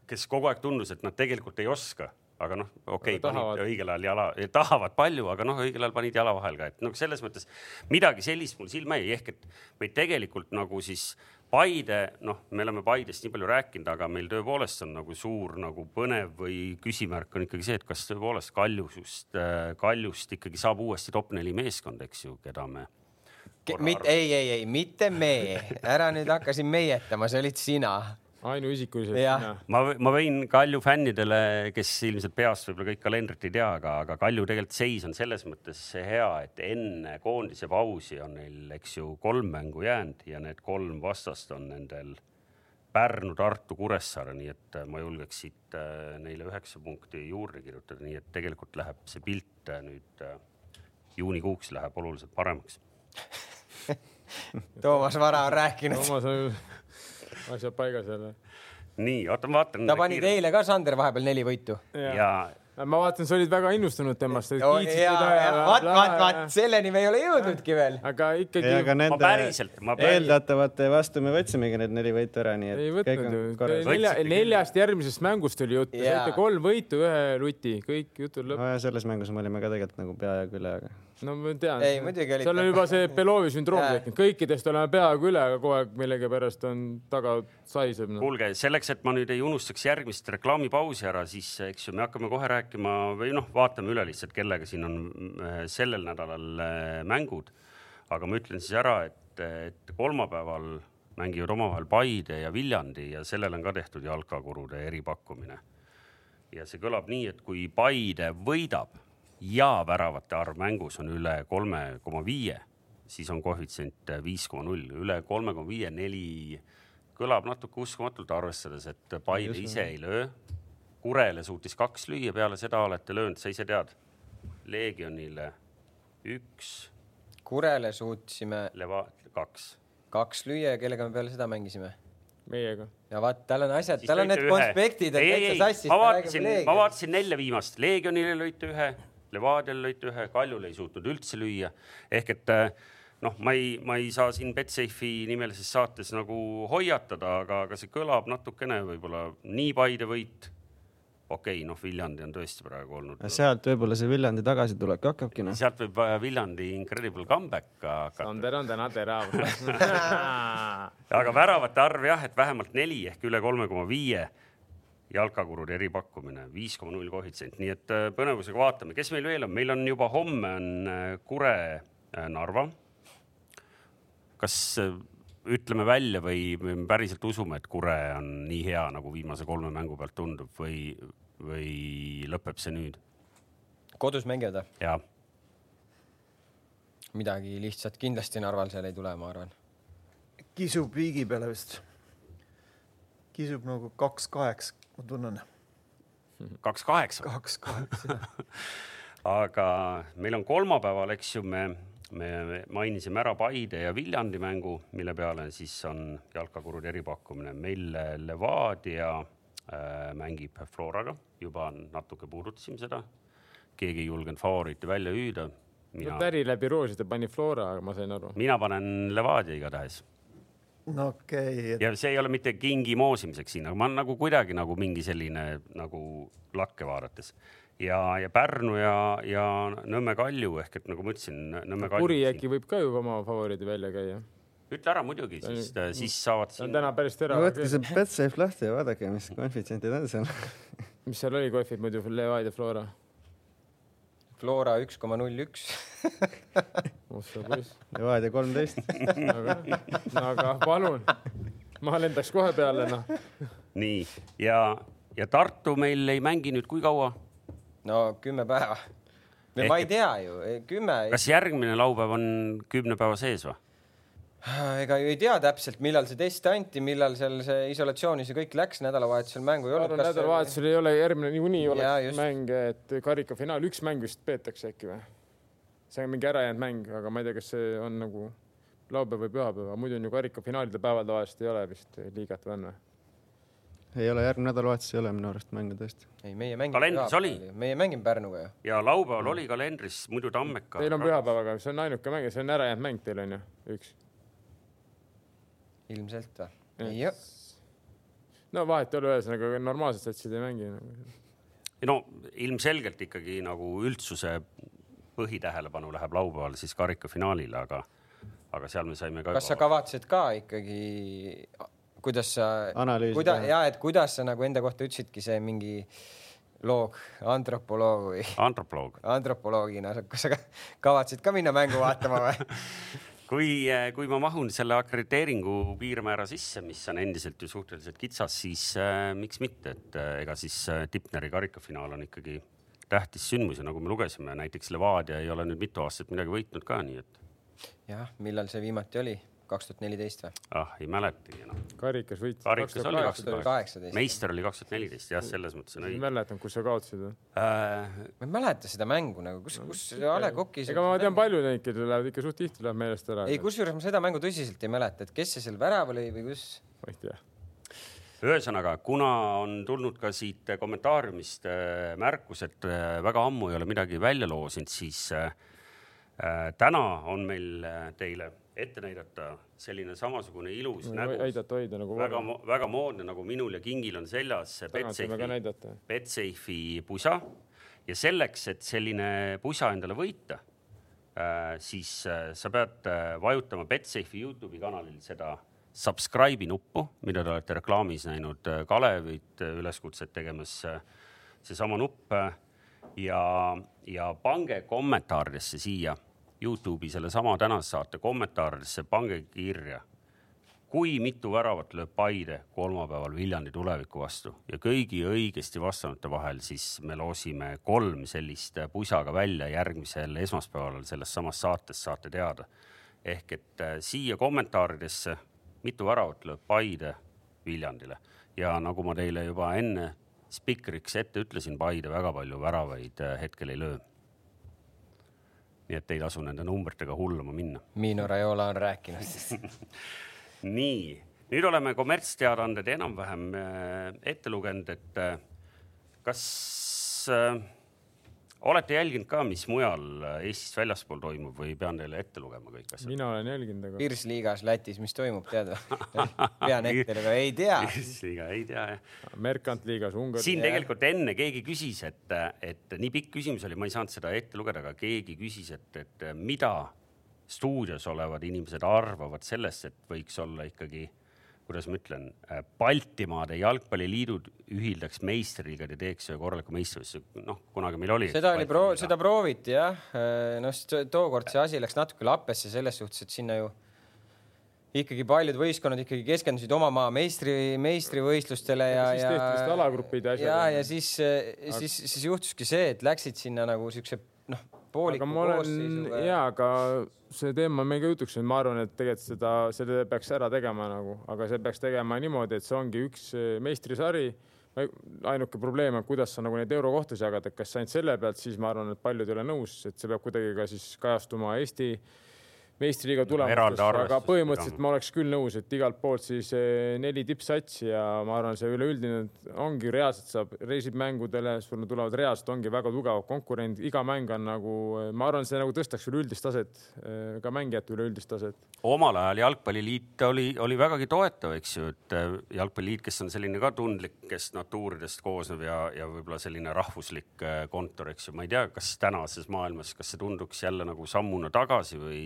kes kogu aeg tundus, et nad tegelikult ei oska aga noh, okei okay,, panid õigel ajal jala, tahavad palju, aga noh, õigel ajal panid jala vahel ka, et noh, selles mõttes midagi sellist mul silma jäi, ehk et meid tegelikult nagu siis Paide, noh, me oleme Paidest nii palju rääkinud, aga meil tõepoolest on nagu suur nagu põnev või küsimärk on ikkagi see, et kas tõepoolest Kaljust, Kaljust ikkagi saab uuesti top neli meeskond, eks ju, keda me mitte, ei, ei, ei, mitte me, ära nüüd hakka siin meietama, see olid sina ainuisikuliselt. ma, ma võin Kalju fännidele, kes ilmselt peast võib-olla kõik kalendrit ei tea, aga, aga Kalju tegelikult seis on selles mõttes hea, et enne koondise pausi on neil, eks ju, kolm mängu jäänud ja need kolm vastast on nendel Pärnu, Tartu, Kuressaare, nii et ma julgeks siit äh, neile üheksa punkti juurde kirjutada, nii et tegelikult läheb see pilt äh, nüüd äh, juunikuuks läheb oluliselt paremaks Toomas Vara on rääkinud. Toomas on asjad paigas jälle. nii, oota, ma vaatan. ta pani teile ka, Sander, vahepeal neli võitu. ja, ja ma vaatan, sa olid väga innustunud temast. vaat, vaat, vaat selleni me ei ole jõudnudki veel. aga ikkagi. aga nende päriselt, eeldatavate vastu me võtsimegi need neli võitu ära, nii et. ei võtnud ju. Nelja, neljast järgmisest mängust oli jutt, saite kolm võitu, ühe luti, kõik jutud lõpp. nojah, selles mängus me olime ka tegelikult nagu peaaegu üle, aga no ma tean. ei, muidugi olite. seal on juba see Belovi sündroom tekkinud, kõikidest oleme peaaegu üle, aga kogu aeg millegipärast on taga saiseb no.. kuulge, selleks, et ma nüüd ei unustaks järgmist reklaamipausi ära, siis eks ju, me hakkame kohe rääkima või noh, vaatame üle lihtsalt, kellega siin on äh, sellel nädalal äh, mängud. aga ma ütlen siis ära, et, et kolmapäeval mängivad omavahel Paide ja Viljandi ja sellele on ka tehtud jalkakurude eripakkumine. ja see kõlab nii, et kui Paide võidab ja väravate arv mängus on üle kolme koma viie, siis on koefitsient viis koma null, üle kolme koma viie, neli kõlab natuke uskumatult, arvestades, et Paide ise ei löö. Kurele suutis kaks lüüa, peale seda olete löönud, sa ise tead, Leegionile üks. Kurele suutsime Leva kaks. kaks lüüa ja kellega me peale seda mängisime? meiega. ja vaat, tal on asjad, tal on need ühe. konspektid on täitsa sassis. ma vaatasin, ma vaatasin nelja viimast, Leegionile lõite ühe, Levadiale lõite ühe, Kaljule ei suutnud üldse lüüa. ehk et eh, noh, ma ei, ma ei saa siin Betsafe'i nimelises saates nagu hoiatada, aga, aga see kõlab natukene võib-olla nii Paide võit. okei okay,, noh, Viljandi on tõesti praegu olnud. sealt võib-olla see Viljandi tagasitulek hakkabki noh. sealt võib eh, Viljandi incredible comeback hakata. Sander on täna terav. aga väravate arv jah, et vähemalt neli ehk üle kolme koma viie jalkakururi eripakkumine, viis koma null koefitsient, nii et äh, põnevusega vaatame, kes meil veel on, meil on juba homme on äh, Kure äh, Narva. kas ütleme välja või me päriselt usume, et Kure on nii hea, nagu viimase kolme mängu pealt tundub või, või lõpeb see nüüd? kodus mängivad või? ja midagi lihtsat kindlasti Narval seal ei tule, ma arvan. kisub viigi peale vist. kisub nagu kaks kaheksa, ma tunnen. kaks kaheksa. kaks kaheksa, aga meil on kolmapäeval, eks ju, me, me me mainisime ära Paide ja Viljandi mängu, mille peale siis on jalkakurudi eripakkumine. meil Levadia äh, mängib Floraga, juba natuke puudutasime seda. keegi ei julgenud favoriiti välja hüüda. mina, täri läbi rooside pani Flora, aga ma sain aru. mina panen Levadia igatahes no okei okay,, ja see ei ole mitte kingi moosimiseks siin, aga ma olen nagu kuidagi nagu mingi selline nagu lakke vaadates ja, ja Pärnu ja, ja Nõmme Kalju ehk et nagu ma ütlesin, Nõmme Kalju. kuri äkki võib ka ju oma favoriidi välja käia. ütle ära muidugi, siis, siis saavad see on siin. täna päris no terav võtke. see Betsafe lahti ja vaadake, mis koefitsientid on seal. mis seal oli kohvid muidu, Levadia Flora? Flora üks koma null üks. ossa poiss. Levadia kolmteist. aga, aga palun, ma lendaks kohe peale, noh. nii ja, ja Tartu meil ei mängi nüüd kui kaua? no kümme päeva. Ehk ma ei tea ju, kümme, kas järgmine laupäev on kümne päeva sees või? ega ju ei tea täpselt, millal see test anti, millal seal see isolatsioonis ja kõik läks, nädalavahetusel mängu ei olnud. nädalavahetusel ei ole, järgmine niikuinii oleks just. mäng, et karikafinaal, üks mäng vist peetakse äkki või? See on mingi ärajäänud mäng, aga ma ei tea, kas see on nagu laupäev või pühapäev, aga muidu on ju karikafinaalide päeval tavaliselt ei ole vist liigat või on või? ei ole, järgmine nädalavahetus ei ole minu arust mänge tõesti. ei, meie mängime. Kalendris oli.. meie mängime Pärnuga ju. ja laupäeval oli kalendris muidu Tammeka. Teil on pühapäevaga, see on ainuke mäng see on ärajäänud mäng teil on ju, üks. ilmselt või? jah, no vahet ei ole, ühesõnaga normaalsed satsid ei mängi nagu.. no ilmselgelt ikkagi nagu üldsuse põhitähelepanu läheb laupäeval siis karikafinaalile, aga, aga seal me saime ka. kas sa kavatsed ka ikkagi, kuidas sa, kuida-, ja et kuidas sa nagu enda kohta ütlesidki see mingi loog, antropoloog või antropoloog, antropoloogina, kas sa ka- kavatsed ka minna mängu vaatama või? kui, kui ma mahun selle akrediteeringu piirmäära sisse, mis on endiselt ju suhteliselt kitsas, siis äh, miks mitte, et äh, ega siis äh, Tipneri karikafinaal on ikkagi tähtis sündmus ja nagu me lugesime, näiteks Levadia ei ole nüüd mitu aastat midagi võitnud ka, nii et jah, millal see viimati oli? kaks tuhat neliteist või? ah, ei mäletagi enam. karikas võitis. Karikas oli kaks tuhat kaheksateist. meister oli kaks tuhat neliteist, jah, selles mõttes on ei õige mäletan, kus sa kaotasid või? äh,. ma ei mäleta seda mängu nagu, kus, kus A Le Coq'i. ega ma tean, palju neid, kellel lähevad ikka suht tihti läheb meelest ära. ei, kusjuures ma seda mängu tõsiselt ei mäleta, et kes see seal väraval oli või kus. ma ei tea. ühesõnaga, kuna on tulnud ka siit kommentaariumist äh, märkus, et äh, väga ammu ei ole midagi välja loosinud, siis äh, täna on meil teile ette näidata selline samasugune ilus nägu, aidata hoida nagu väga väga moodne, nagu minul ja Kingil on seljas Betsafe'i. Betsafe'i pusa. Ja selleks, et selline pusa endale võita, siis sa pead vajutama Betsafe'i Youtube'i kanalil seda subscribe'i nuppu, mida te olete reklaamis näinud äh, Kalevit äh, üleskutset tegemas. seesama nupp äh, ja, ja pange kommentaaridesse siia Youtube'i sellesama tänase saate kommentaaridesse, pange kirja kui mitu väravat lööb Paide kolmapäeval Viljandi tuleviku vastu ja kõigi õigesti vastanute vahel, siis me loosime kolm sellist pusaga välja järgmisel esmaspäeval selles samas saates saate teada. ehk et äh, siia kommentaaridesse, mitu väravat lööb Paide Viljandile ja nagu ma teile juba enne spikriks ette ütlesin, Paide väga palju väravaid äh, hetkel ei löö. nii et ei tasu nende numbritega hulluma minna. Mino Raiola on rääkinud nii, nüüd oleme kommertsteadaanded enam-vähem äh, ette lugenud, et äh, kas olete jälginud ka, mis mujal Eestist väljaspool toimub või pean teile ette lugema kõik asjad? mina olen jälginud, aga. Pirsliigas Lätis, mis toimub, tead või? pean ette, aga ei tea. Pirsliiga ei tea jah. Merkantliigas Ungari. siin tegelikult enne keegi küsis, et, et nii pikk küsimus oli, ma ei saanud seda ette lugeda, aga keegi küsis, et, et mida stuudios olevad inimesed arvavad sellest, et võiks olla ikkagi kuidas ma ütlen, Baltimaade jalgpalliliidud ühildaks meistriliigad ja teeks ühe korraliku meistrivõistluse, noh, kunagi meil oli. seda oli pro-, seda prooviti jah, noh, tookord see asi läks natuke lappesse selles suhtes, et sinna ju ikkagi paljud võistkonnad ikkagi keskendusid oma maa meistri, meistrivõistlustele ja, ja. siis tehti vist alagrupid ja asjad. ja, ja siis aga..., siis, siis juhtuski see, et läksid sinna nagu siukse noh, pooliku koosseisuga. ja, aga see teema on meil ka jutuks, ma arvan, et tegelikult seda, selle peaks ära tegema nagu, aga see peaks tegema niimoodi, et see ongi üks eh, meistrisari. ainuke probleem on, kuidas sa nagu neid eurokohtasid jagad, et kas ainult selle pealt, siis ma arvan, et paljud ei ole nõus, et see peab kuidagi ka siis kajastuma Eesti meistriliiga tulemustes, aga põhimõtteliselt ma oleks küll nõus, et igalt poolt siis eh, neli tippsatsi ja ma arvan, see üleüldine ongi reaalselt saab, reisib mängudele, sul tulevad reaalselt ongi väga tugevad konkurendid, iga mäng on nagu, eh, ma arvan, see nagu tõstaks üleüldist taset, eh, ka mängijate üleüldist taset. omal ajal Jalgpalliliit oli, oli vägagi toetav, eks ju, et Jalgpalliliit, kes on selline ka tundlikest natuuridest koosnev ja, ja võib-olla selline rahvuslik kontor, eks ju, ma ei tea, kas tänases maailmas, kas see tunduks jälle nagu sammuna tagasi või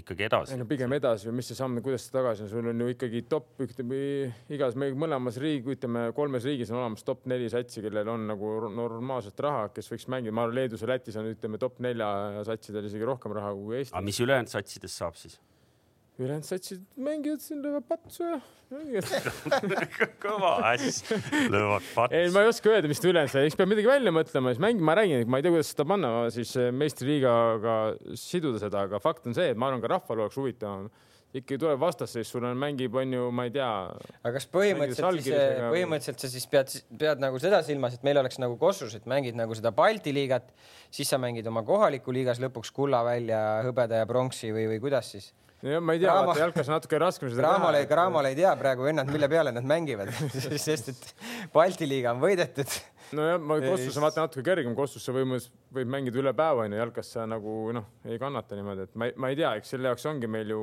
ikkagi edasi? ei no pigem edasi või mis see samm, kuidas see tagasi on, sul on ju ikkagi top ühtepidi igas meil mõlemas riigi, ütleme kolmes riigis on olemas top neli satsi, kellel on nagu normaalset raha, kes võiks mängida, ma arvan, Leedus ja Lätis on, ütleme top nelja satsidel isegi rohkem raha kui Eestis. aga mis ülejäänud satsidest saab siis? Ülejäänud satsid mängivad siin, löövad patsu ja kõva äss, löövad patsu. ei, ma ei oska öelda, mis ta ülejäänud sai, eks peab midagi välja mõtlema, siis mäng, ma räägin, ma ei tea, kuidas seda panna siis eh, meistriliigaga siduda seda, aga fakt on see, et ma arvan, ka rahval oleks huvitavam ikkagi tuleb vastasseis, sul on, mängib, on ju, ma ei tea. aga kas põhimõtteliselt siis, eh, põhimõtteliselt sa siis pead, pead nagu seda silmas, et meil oleks nagu Kossus, et mängid nagu seda Balti liigat, siis sa mängid oma kohaliku liigas lõpuks kulla välja, hõbeda ja pronksi või, või kuidas siis? Jah, ma ei tea, vaata jalkas natuke raskem seda Raamal ei, Raamal ei tea praegu vennad, mille peale nad mängivad sest et Balti liiga on võidetud. nojah, ma Kossus on vaata natuke kergem, Kossus sa võib, võib mängida üle päeva onju, jalkas sa nagu noh, ei kannata niimoodi, et ma ei, ma ei tea, eks selle jaoks ongi meil ju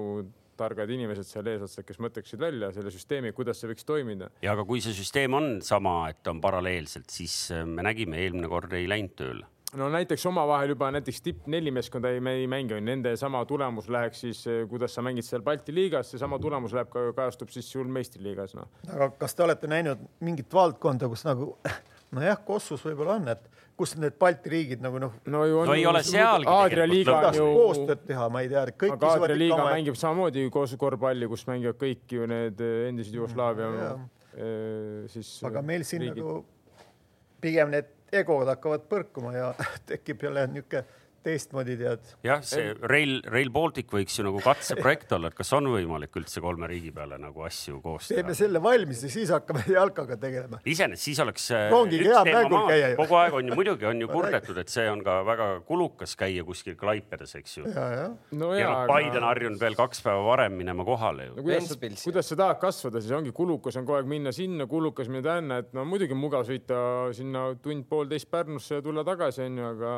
targad inimesed seal eesotsas, kes mõtleksid välja selle süsteemi, kuidas see võiks toimida. ja aga kui see süsteem on sama, et on paralleelselt, siis me nägime eelmine kord ei läinud tööle no näiteks omavahel juba näiteks tipp neli meeskonda ei, me ei mängi, nende sama tulemus läheks siis, eh, kuidas sa mängid seal Balti liigas, seesama tulemus läheb ka, kajastub siis sul meistriliigas, noh. aga kas te olete näinud mingit valdkonda, kus nagu nojah, Kossus võib-olla on, et kus need Balti riigid nagu noh. no, ju on, no ei ole sealgi. Aadria liiga on ju. koostööd teha, ma ei tea. aga Aadria liiga oma... mängib samamoodi koos korvpalli, kus mängivad kõik ju need eh, endised Jugoslaavia mm, siis. aga meil siin riigid. nagu pigem need egod hakkavad põrkuma ja tekib jälle niisugune teistmoodi tead. jah, see Rail, Rail Baltic võiks ju nagu katseprojekt olla, et kas on võimalik üldse kolme riigi peale nagu asju koos teha? teeme selle valmis ja siis hakkame jalkaga tegelema. iseenesest siis oleks. Äh, rongiga hea mängul käia ju. kogu aeg on ju muidugi on ju kurdetud, et see on ka väga kulukas käia kuskil Klaipedes, eks ju. ja, ja. no ja, ja noh, Paide on harjunud veel kaks päeva varem minema kohale ju no,. kuidas, kuidas sa tahad kasvada, siis ongi kulukas on kogu aeg minna sinna, kulukas minna tänna, et no muidugi on mugav sõita sinna tund-poolteist Pärnusse ja tulla tagasi onju, aga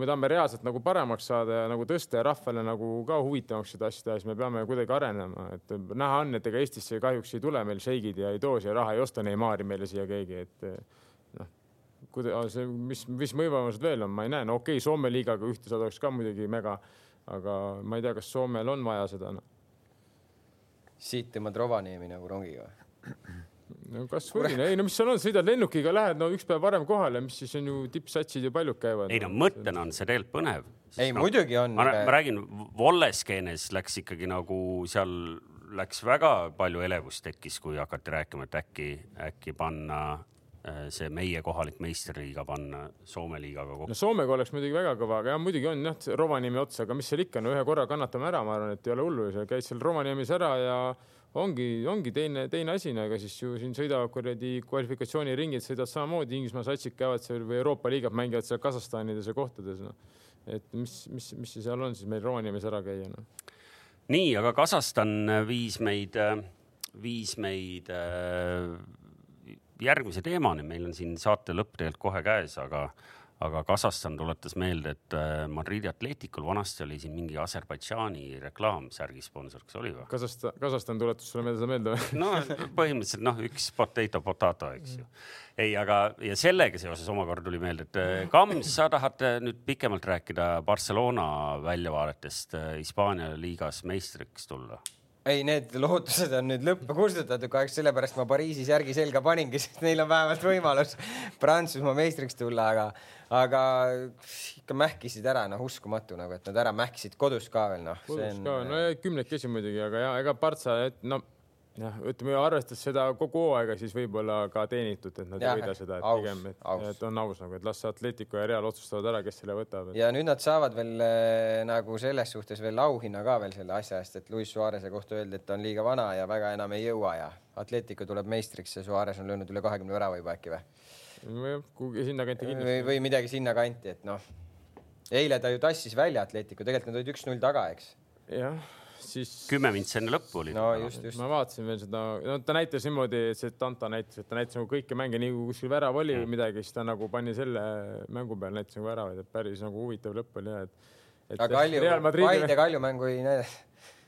kui me tahame reaalselt nagu paremaks saada ja nagu tõsta ja rahvale nagu ka huvitavamaks seda asja teha, siis me peame kuidagi arenema, et näha on, et ega Eestisse kahjuks ei tule meil šeigid ja ei too siia raha, ei osta Neimari meile siia keegi, et noh, kuidas mis, mis võimalused veel on, ma ei näe, no okei okay,, Soome liigaga ühte saada oleks ka muidugi mega, aga ma ei tea, kas Soomel on vaja seda no.. siit tõmbad Rovaniemi nagu rongiga või? no kasvõi, ei no mis seal on, sõidad lennukiga, lähed no üks päev varem kohale, mis siis on ju tippsatsid ju paljud käivad. ei no mõttena on see tegelikult põnev. ei no, muidugi on. ma, räägin, Volleskeenes läks ikkagi nagu seal läks väga palju elevust tekkis, kui hakati rääkima, et äkki, äkki panna äh, see meie kohalik meistriliiga panna Soome liigaga kokku. no Soomega oleks muidugi väga kõva, aga jah, muidugi on jah, Rovaniemi otsa, aga mis seal ikka, no ühe korra kannatame ära, ma arvan, et ei ole hullu, käid seal Rovaniemis ära ja ongi, ongi teine, teine asi, no ega siis ju siin sõidavad kuradi kvalifikatsiooniringid, sõidavad samamoodi, Inglismaa satsid käivad seal või Euroopa liigat mängivad seal Kasahstanides ja kohtades, noh. et mis, mis, mis see seal on siis meil Roonimees ära käia, noh. nii, aga Kasahstan viis meid, viis meid äh, järgmise teemani, meil on siin saate lõpp tegelikult kohe käes, aga aga Kasahstan tuletas meelde, et äh, Madridi Atleticul vanasti oli siin mingi Aserbaidžaani reklaam särgi sponsor, kas oli või? Kasahstan, Kasahstan tuletas sulle meelde seda meelde või? no põhimõtteliselt noh, üks potato potato, eks ju. ei, aga ja sellega seoses omakorda tuli meelde, et äh, Kams, sa tahad äh, nüüd pikemalt rääkida Barcelona väljavaadetest Hispaania liigas meistriks tulla ei, need lootused on nüüd lõppu kustutatud kahjuks, sellepärast ma Pariisis järgi selga paningi, sest neil on vähemalt võimalus Prantsusmaa meistriks tulla, aga, aga ikka mähkisid ära, noh, uskumatu nagu, et nad ära mähkisid kodus ka veel, noh. kodus on... ka, no kümnekesi muidugi, aga ja ega Partsa, et no jah, ütleme arvestades seda kogu hooaega, siis võib-olla ka teenitud, et nad ja, ei võida seda, et aus, pigem, et, et on aus nagu, et las Atletico ja Real otsustavad ära, kes selle võtab et.... ja nüüd nad saavad veel äh, nagu selles suhtes veel auhinna ka veel selle asja eest, et Luis Suarez'e kohta öeldi, et ta on liiga vana ja väga enam ei jõua ja Atletico tuleb meistriks ja Suarez on löönud üle kahekümne värava juba äkki või? kuhugi sinnakanti kindlasti. või, või midagi sinnakanti, et noh, eile ta ju tassis välja Atletico, tegelikult nad olid üks-null taga, eks. jah siis. kümme mintsi enne lõppu oli. no just, just. ma vaatasin veel seda, no ta näitas niimoodi, see Tanta näitas, et ta näitas nagu kõiki mänge, nii kui kuskil värav oli või mm. midagi, siis ta nagu pani selle mängu peal näitas nagu väravaid, et päris nagu huvitav lõpp oli ja et. aga Kalju, Paide Kalju mängu ei näidanud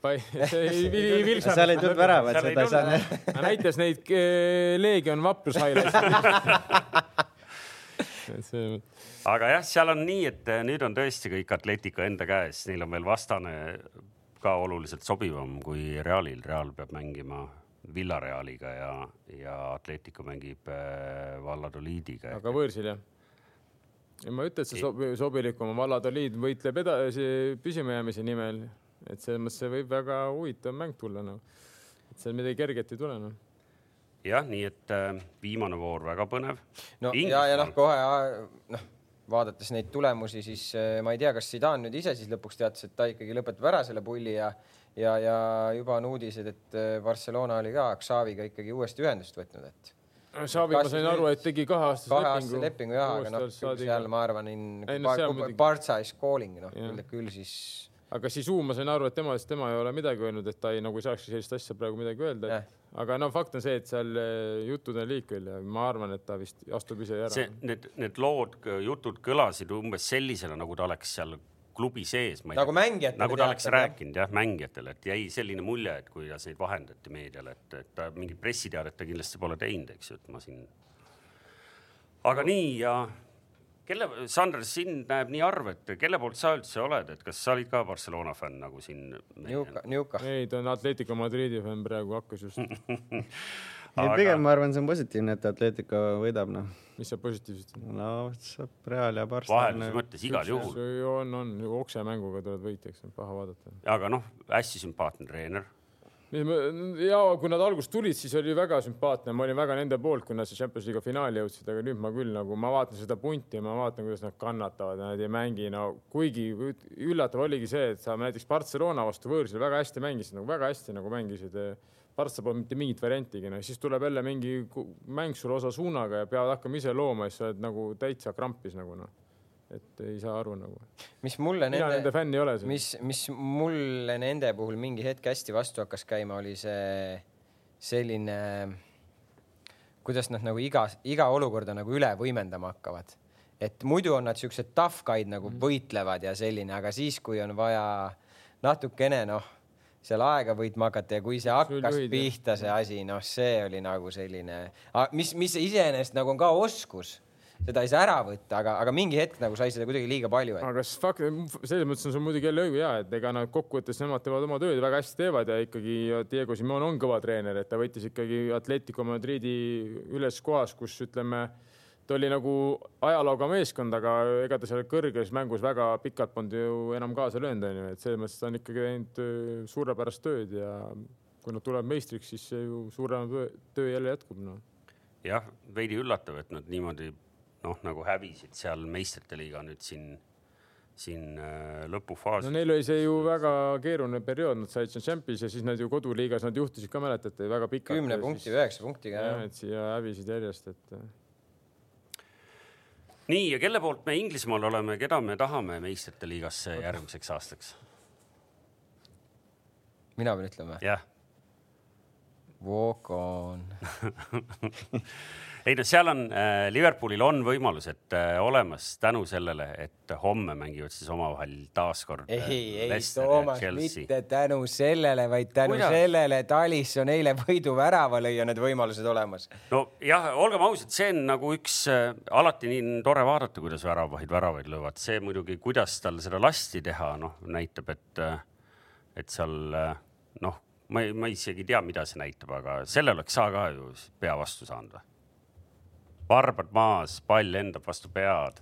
seal ei tulnud väravat, seda ei saa näha. näitas neid eh, Leegion vaprus aga jah, seal on nii, et nüüd on tõesti kõik Atletico enda käes, neil on veel vastane ka oluliselt sobivam kui Realil, Real peab mängima Villarealiga ja, ja Atletico mängib äh, Valladoliidiga. aga võõrsil jah? ja ma ei ütle, et see sobi, sobilikum on, Valladoliid võitleb edasi püsimajäämise nimel, et selles mõttes see võib väga huvitav mäng tulla, noh. et seal midagi kerget ei tule, noh jah, nii et äh, viimane voor väga põnev. no Inglismaal. ja, ja noh, kohe noh vaadates neid tulemusi, siis eh, ma ei tea, kas Zidane nüüd ise siis lõpuks teatas, et ta ikkagi lõpetab ära selle pulli ja ja, ja juba on uudised, et eh, Barcelona oli ka Xaviga ikkagi uuesti ühendust võtnud, et. Xavi, ma sain aru, et tegi kaheaastase lepingu. kaheaastase lepingu jah, aga noh, seal ma arvan, in Barca is calling, noh küll siis aga siis U, ma sain aru, et tema, tema ei ole midagi öelnud, et ta ei nagu ei saakski sellist asja praegu midagi öelda. aga no fakt on see, et seal eh, jutud on liikvel ja ma arvan, et ta vist astub ise ära. see, need, need lood, jutud kõlasid umbes sellisena, nagu ta oleks seal klubi sees. nagu mängijatele. nagu ta oleks rääkinud jah, mängijatele, et jäi selline mulje, et kuidas neid vahendati meediale, et, et ta mingit pressiteadet ta kindlasti pole teinud, eks ju, et ma siin. aga nii ja kelle, Sander, sind näeb nii harv, et kelle poolt sa üldse oled, et kas sa olid ka Barcelona fänn nagu siin? Niuka, Niuka. ei, ta on Atletico Madridi fänn praegu, hakkas just ei Aga..., pigem ma arvan, see on positiivne, et Atletico võidab, noh. mis seal positiivset on? no saab Real ja Barca. vahelise mõttes igal juhul. on, on, oksemänguga tulevad võit, eks, paha vaadata. aga noh, hästi sümpaatne treener ja kui nad alguses tulid, siis oli väga sümpaatne, ma olin väga nende poolt, kui nad see Champions League'i finaali jõudsid, aga nüüd ma küll nagu, ma vaatan seda punti ma vaatan, kuidas nad kannatavad ja nad ei mängi, no kuigi üllatav oligi see, et sa näiteks Barcelona vastu võõrsil väga hästi mängisid, nagu väga hästi nagu mängisid. Barca polnud mitte mingit variantigi, no siis tuleb jälle mingi mäng sulle osa suunaga ja peavad hakkama ise looma siis sa oled nagu täitsa krampis nagu noh et ei saa aru nagu. mis mulle mina nende, nende fänn ei ole. mis, mis mulle nende puhul mingi hetk hästi vastu hakkas käima, oli see selline, kuidas nad nagu iga, iga olukorda nagu üle võimendama hakkavad. et muidu on nad siuksed tough guy'd nagu mm. võitlevad ja selline, aga siis, kui on vaja natukene noh, seal aega võitma hakata ja kui see hakkas Sul pihta, see asi, noh, see oli nagu selline, mis, mis iseenesest nagu on ka oskus seda ei saa ära võtta, aga, aga mingi hetk nagu sai seda kuidagi liiga palju et.... aga fakt, selles mõttes on sul muidugi jälle õige ja, et ega nad kokkuvõttes nemad teevad oma tööd väga hästi teevad ja ikkagi Diego Simon on kõva treener, et ta võttis ikkagi Atletico Madridi üles kohas, kus ütleme, ta oli nagu ajalooga meeskond, aga ega ta seal kõrges mängus väga pikalt polnud ju enam kaasa löönud, onju, et selles mõttes ta on ikkagi teinud äh, suurepärast tööd ja kui nad tulevad meistriks, siis see ju suurem töö jälle jätkub, noh. jah, veidi üllatav, et nad niimoodi noh, nagu hävisid seal meistrite liiga nüüd siin siin äh, lõpufaasis no neil oli see ju väga keeruline periood, nad said seal Champion's ja siis nad ju koduliigas, nad juhtisid ka, mäletate, väga pikalt. kümne punkti, üheksa punktiga. jah, et siia hävisid järjest, et. nii ja kelle poolt me Inglismaal oleme, keda me tahame meistrite liigasse järgmiseks aastaks? mina pean ütlema? jah. Walk on ei no seal on äh,, Liverpoolil on võimalused äh, olemas tänu sellele, et homme mängivad siis omavahel taaskord. ei, ei Toomas, mitte tänu sellele, vaid tänu Kuidas? sellele, et Alisson eile võiduvärava lõi, on need võimalused olemas. nojah, olgem ausad, see on nagu üks äh,, alati nii tore vaadata, kuidas väravaid väravaid löövad, see muidugi, kuidas tal seda lasti teha, noh, näitab, et, äh, et seal äh, noh ma ei, ma isegi ei tea, mida see näitab, aga selle oleks sa ka ju pea vastu saanud või? Varbad maas, pall lendab vastu pead.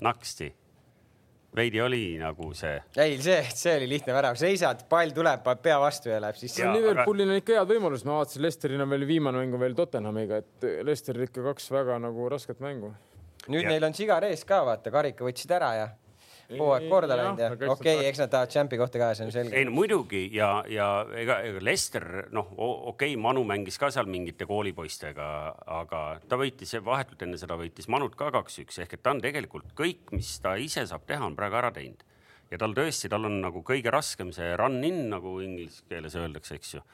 naksti. veidi oli nagu see. ei, see, see oli lihtne värav, seisad, pall tuleb, pea vastu ja läheb sisse. Liverpoolil on ikka head võimalused, ma vaatasin, Lesteril on veel viimane mäng on veel Tottenhamiga, et Lesteril ikka kaks väga nagu rasket mängu. nüüd ja. neil on sigar ees ka, vaata, karika võtsid ära ja hooaeg korda läinud ja okei okay,, eks nad tahavad tšempi kohta ka, see on selge. ei no muidugi ja, ja ega, ega Lester noh, okei okay,, Manu mängis ka seal mingite koolipoistega, aga ta võitis vahetult enne seda võitis Manut ka kaks-üks ehk et ta on tegelikult kõik, mis ta ise saab teha, on praegu ära teinud. ja tal tõesti, tal on nagu kõige raskem see run in nagu inglise keeles öeldakse, eks ju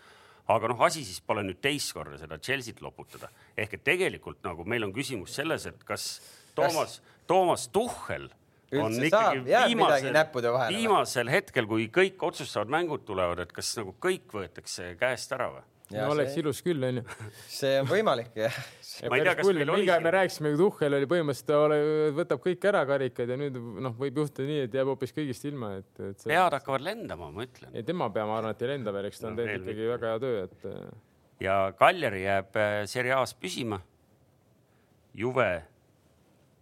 aga noh, asi siis pole nüüd teist korda seda Chelsea't loputada ehk et tegelikult nagu meil on küsimus selles, et kas Toomas, Toomas Tuhhel üldse saab, jääb midagi näppude vahele? viimasel hetkel, kui kõik otsustavad mängud tulevad, et kas nagu kõik võetakse käest ära või? Ja no oleks see... ilus küll, onju. see on võimalik jah. ma ei tea, kas meil oli. me rääkisime, Tuhhel oli põhimõtteliselt, ta võtab kõik ära karikad ja nüüd noh, võib juhtuda nii, et jääb hoopis kõigist ilma, et, et. pead hakkavad lendama, ma ütlen. ei, tema pea, ma arvan, et ei lenda veel, eks ta on no, teinud ikkagi väga hea töö, et. Äh. ja Kaljari jääb äh, Serie A-s püsima. Juve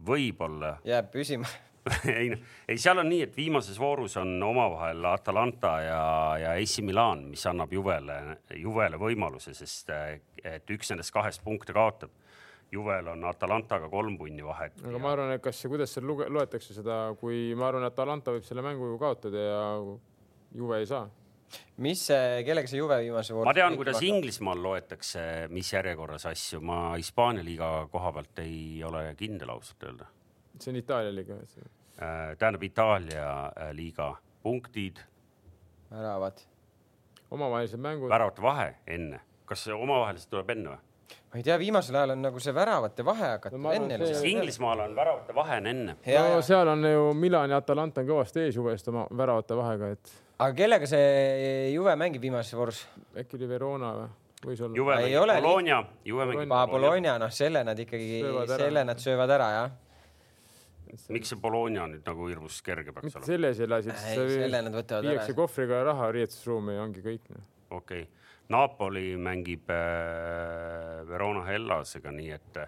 võib-olla. jääb püsima ei noh, ei seal on nii, et viimases voorus on omavahel Atalanta ja, ja AC Milan, mis annab Juvele, Juvele võimaluse, sest et üks nendest kahest punkte kaotab. Juvel on Atalantaga kolm punni vahet. aga ja... ma arvan, et kas, kuidas seal luge, loetakse seda, kui ma arvan, et Atalanta võib selle mängu ju kaotada ja Juve ei saa mis, kellega see Juve viimase vooru? ma tean, kuidas Inglismaal loetakse, mis järjekorras asju, ma Hispaania liiga koha pealt ei ole kindel ausalt öelda. See on Itaalia liiga Äh, tähendab Itaalia äh, liiga punktid. väravad. omavahelised mängud. väravate vahe enne, kas see omavahelised tuleb enne või? ma ei tea, viimasel ajal on nagu see väravate vahe hakata no, enne. Inglismaal on väravate vahe on enne. no seal on ju Milan ja Atalanta on kõvasti ees Juvest oma väravate vahega, et. aga kellega see Juve mängib viimases voorus? äkki oli Verona või? võis olla. Juve mängib Bologna, Juve mängib Bologna. Bologna, noh, selle nad ikkagi, selle nad söövad ära, jah miks see Bologna nüüd nagu hirmus kerge peaks olema? selles ei võtavad ära. viiakse kohvriga raha riietusruumi ja ongi kõik. okei okay., Napoli mängib äh, Verona Hellasega, nii et,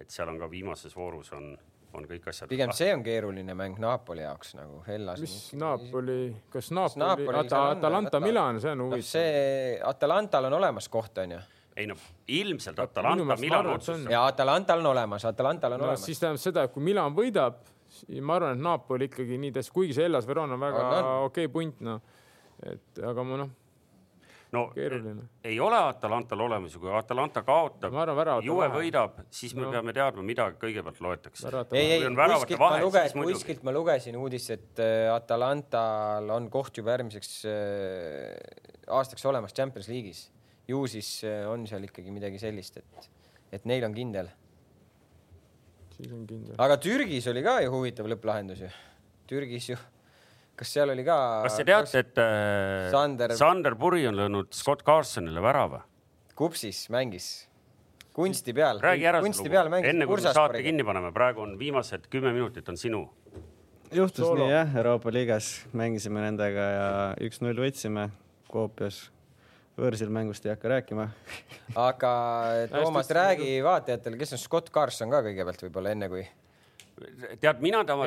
et seal on ka viimases voorus on, on kõik asjad. pigem see on keeruline mäng Napoli jaoks nagu Hellas. mis Napoli, kas Napoli, Napoli, Ata, Atalanta, Milan, see on huvitav. see Atalantal on olemas koht, onju ei no ilmselt Atalanta, Milan otsustab. ja Atalantal on olemas, Atalantal on no, olemas. siis tähendab seda, et kui Milan võidab, ma arvan, et Napoli ikkagi nii tõesti, kuigi see Hellas Verona on väga okei okay punt, noh. et aga ma noh no Keeruline. ei ole Atalantal olemas ja kui Atalanta kaotab, Juve võidab, siis me no. peame teadma, mida kõigepealt loetakse. ei, ei, kuskilt ma lugesin, kuskilt ma lugesin uudist, et äh, Atalantal on koht juba järgmiseks äh, aastaks olemas Champions League'is ju siis äh, on seal ikkagi midagi sellist, et, et neil on kindel. siis on kindel. aga Türgis oli ka ju huvitav lõpplahendus ju. Türgis ju, kas seal oli ka? kas te teate, et äh, Sander, Sander Puri on löönud Scott Carsonile värava? kupsis mängis kunsti peal. räägi ära see lugu, enne kui me saate kinni paneme, praegu on viimased kümme minutit on sinu. juhtus Soolo. nii jah, Euroopa liigas mängisime nendega ja üks-null võitsime Koopias võõrsil mängust ei hakka rääkima aga Toomas, räägi vaatajatele, kes on Scott Carson ka kõigepealt võib-olla enne kui tead, mina tema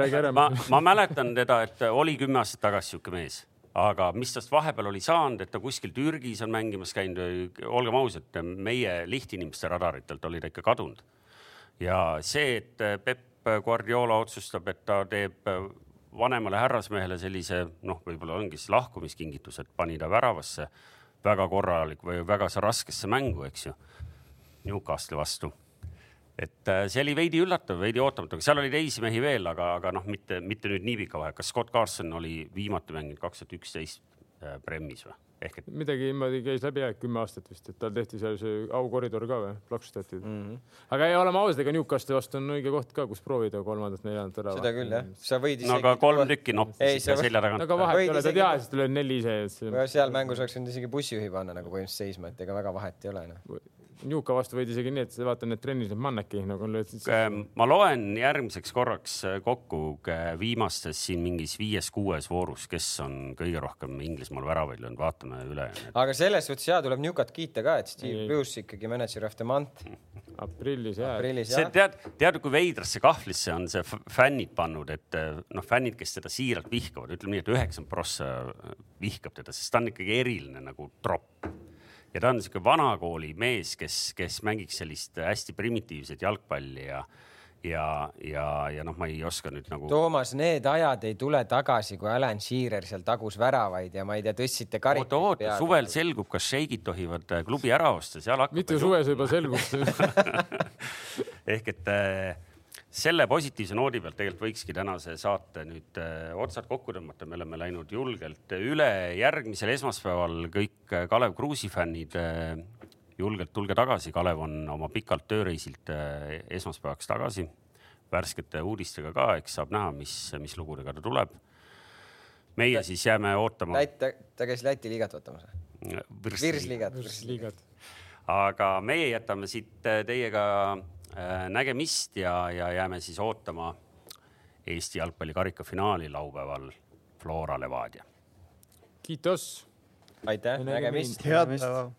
räägi ära. ma, ma mäletan teda, et oli kümme aastat tagasi sihuke mees, aga mis tast vahepeal oli saanud, et ta kuskil Türgis on mängimas käinud, olgem ausad, meie lihtinimeste radaritelt oli ta ikka kadunud. ja see, et Peep Guardiola otsustab, et ta teeb vanemale härrasmehele sellise noh, võib-olla ongi siis lahkumiskingitus, et pani ta väravasse väga korralik või väga raskesse mängu, eks ju, Newcastle'i vastu. et äh, see oli veidi üllatav, veidi ootamatu, seal oli teisi mehi veel, aga, aga noh, mitte, mitte nüüd nii pika vahega. Scott Carson oli viimati mänginud kaks tuhat üksteist Premis või? ehk et midagi niimoodi käis läbi jah, kümme aastat vist, et tal tehti seal see aukoridor ka või, plaksutati mm. -hmm. aga ei, oleme ausad, ega Newcastle vastu on õige koht ka, kus proovida kolmandat-neljandat ära. seda küll jah, sa võid no aga kolm tükki noppisid sa no, selja tagant. aga vahet ei ole, ta isegi- teadis, et ta lööb neli ise. seal mängus oleks võinud isegi bussijuhi panna nagu põhimõtteliselt seisma, et ega väga vahet ei ole noh. Newca vastu võid isegi nii, et vaata need trennis need manneki nagu lööd. Ähm, ma loen järgmiseks korraks äh, kokku äh, viimastes siin mingis viies-kuues voorus, kes on kõige rohkem Inglismaal väravaid löönud, vaatame üle. aga selles suhtes ja tuleb Newcat kiita ka, et Steve. Bruce ikkagi manager of the month aprillis aprillis see tead, tead kui veidrasse kahvlisse on see fännid pannud, et äh, noh, fännid, kes teda siiralt vihkavad, ütleme nii, et üheksakümmend prossa äh, vihkab teda, sest ta on ikkagi eriline nagu tropp. Ja ta on sihuke vanakooli mees, kes, kes mängiks sellist hästi primitiivset jalgpalli ja ja, ja, ja noh, ma ei oska nüüd nagu Toomas, need ajad ei tule tagasi, kui Alan Shearer seal tagus väravaid ja ma ei tea, tõstsite oota, karikat oota, suvel selgub, kas šeigid tohivad äh, klubi ära osta, seal hakkab. mitu suve see juba selgus ehk et äh, selle positiivse noodi pealt tegelikult võikski tänase saate nüüd äh, otsad kokku tõmmata, me oleme läinud julgelt üle järgmisel esmaspäeval kõik äh, Kalev Kruusi fännid äh, julgelt tulge tagasi, Kalev on oma pikalt tööreisilt esmaspäevaks tagasi värskete uudistega ka, eks saab näha, mis, mis lugudega ta tuleb. meie siis jääme ootama. Lätt, ta, ta käis Läti liigat vaatamas. Virsliigat. liigad. aga meie jätame siit teiega nägemist ja, ja jääme siis ootama Eesti jalgpalli karikafinaali laupäeval Flora Levadia. Kiitos aitäh, Nägemist. nägemist. head päeva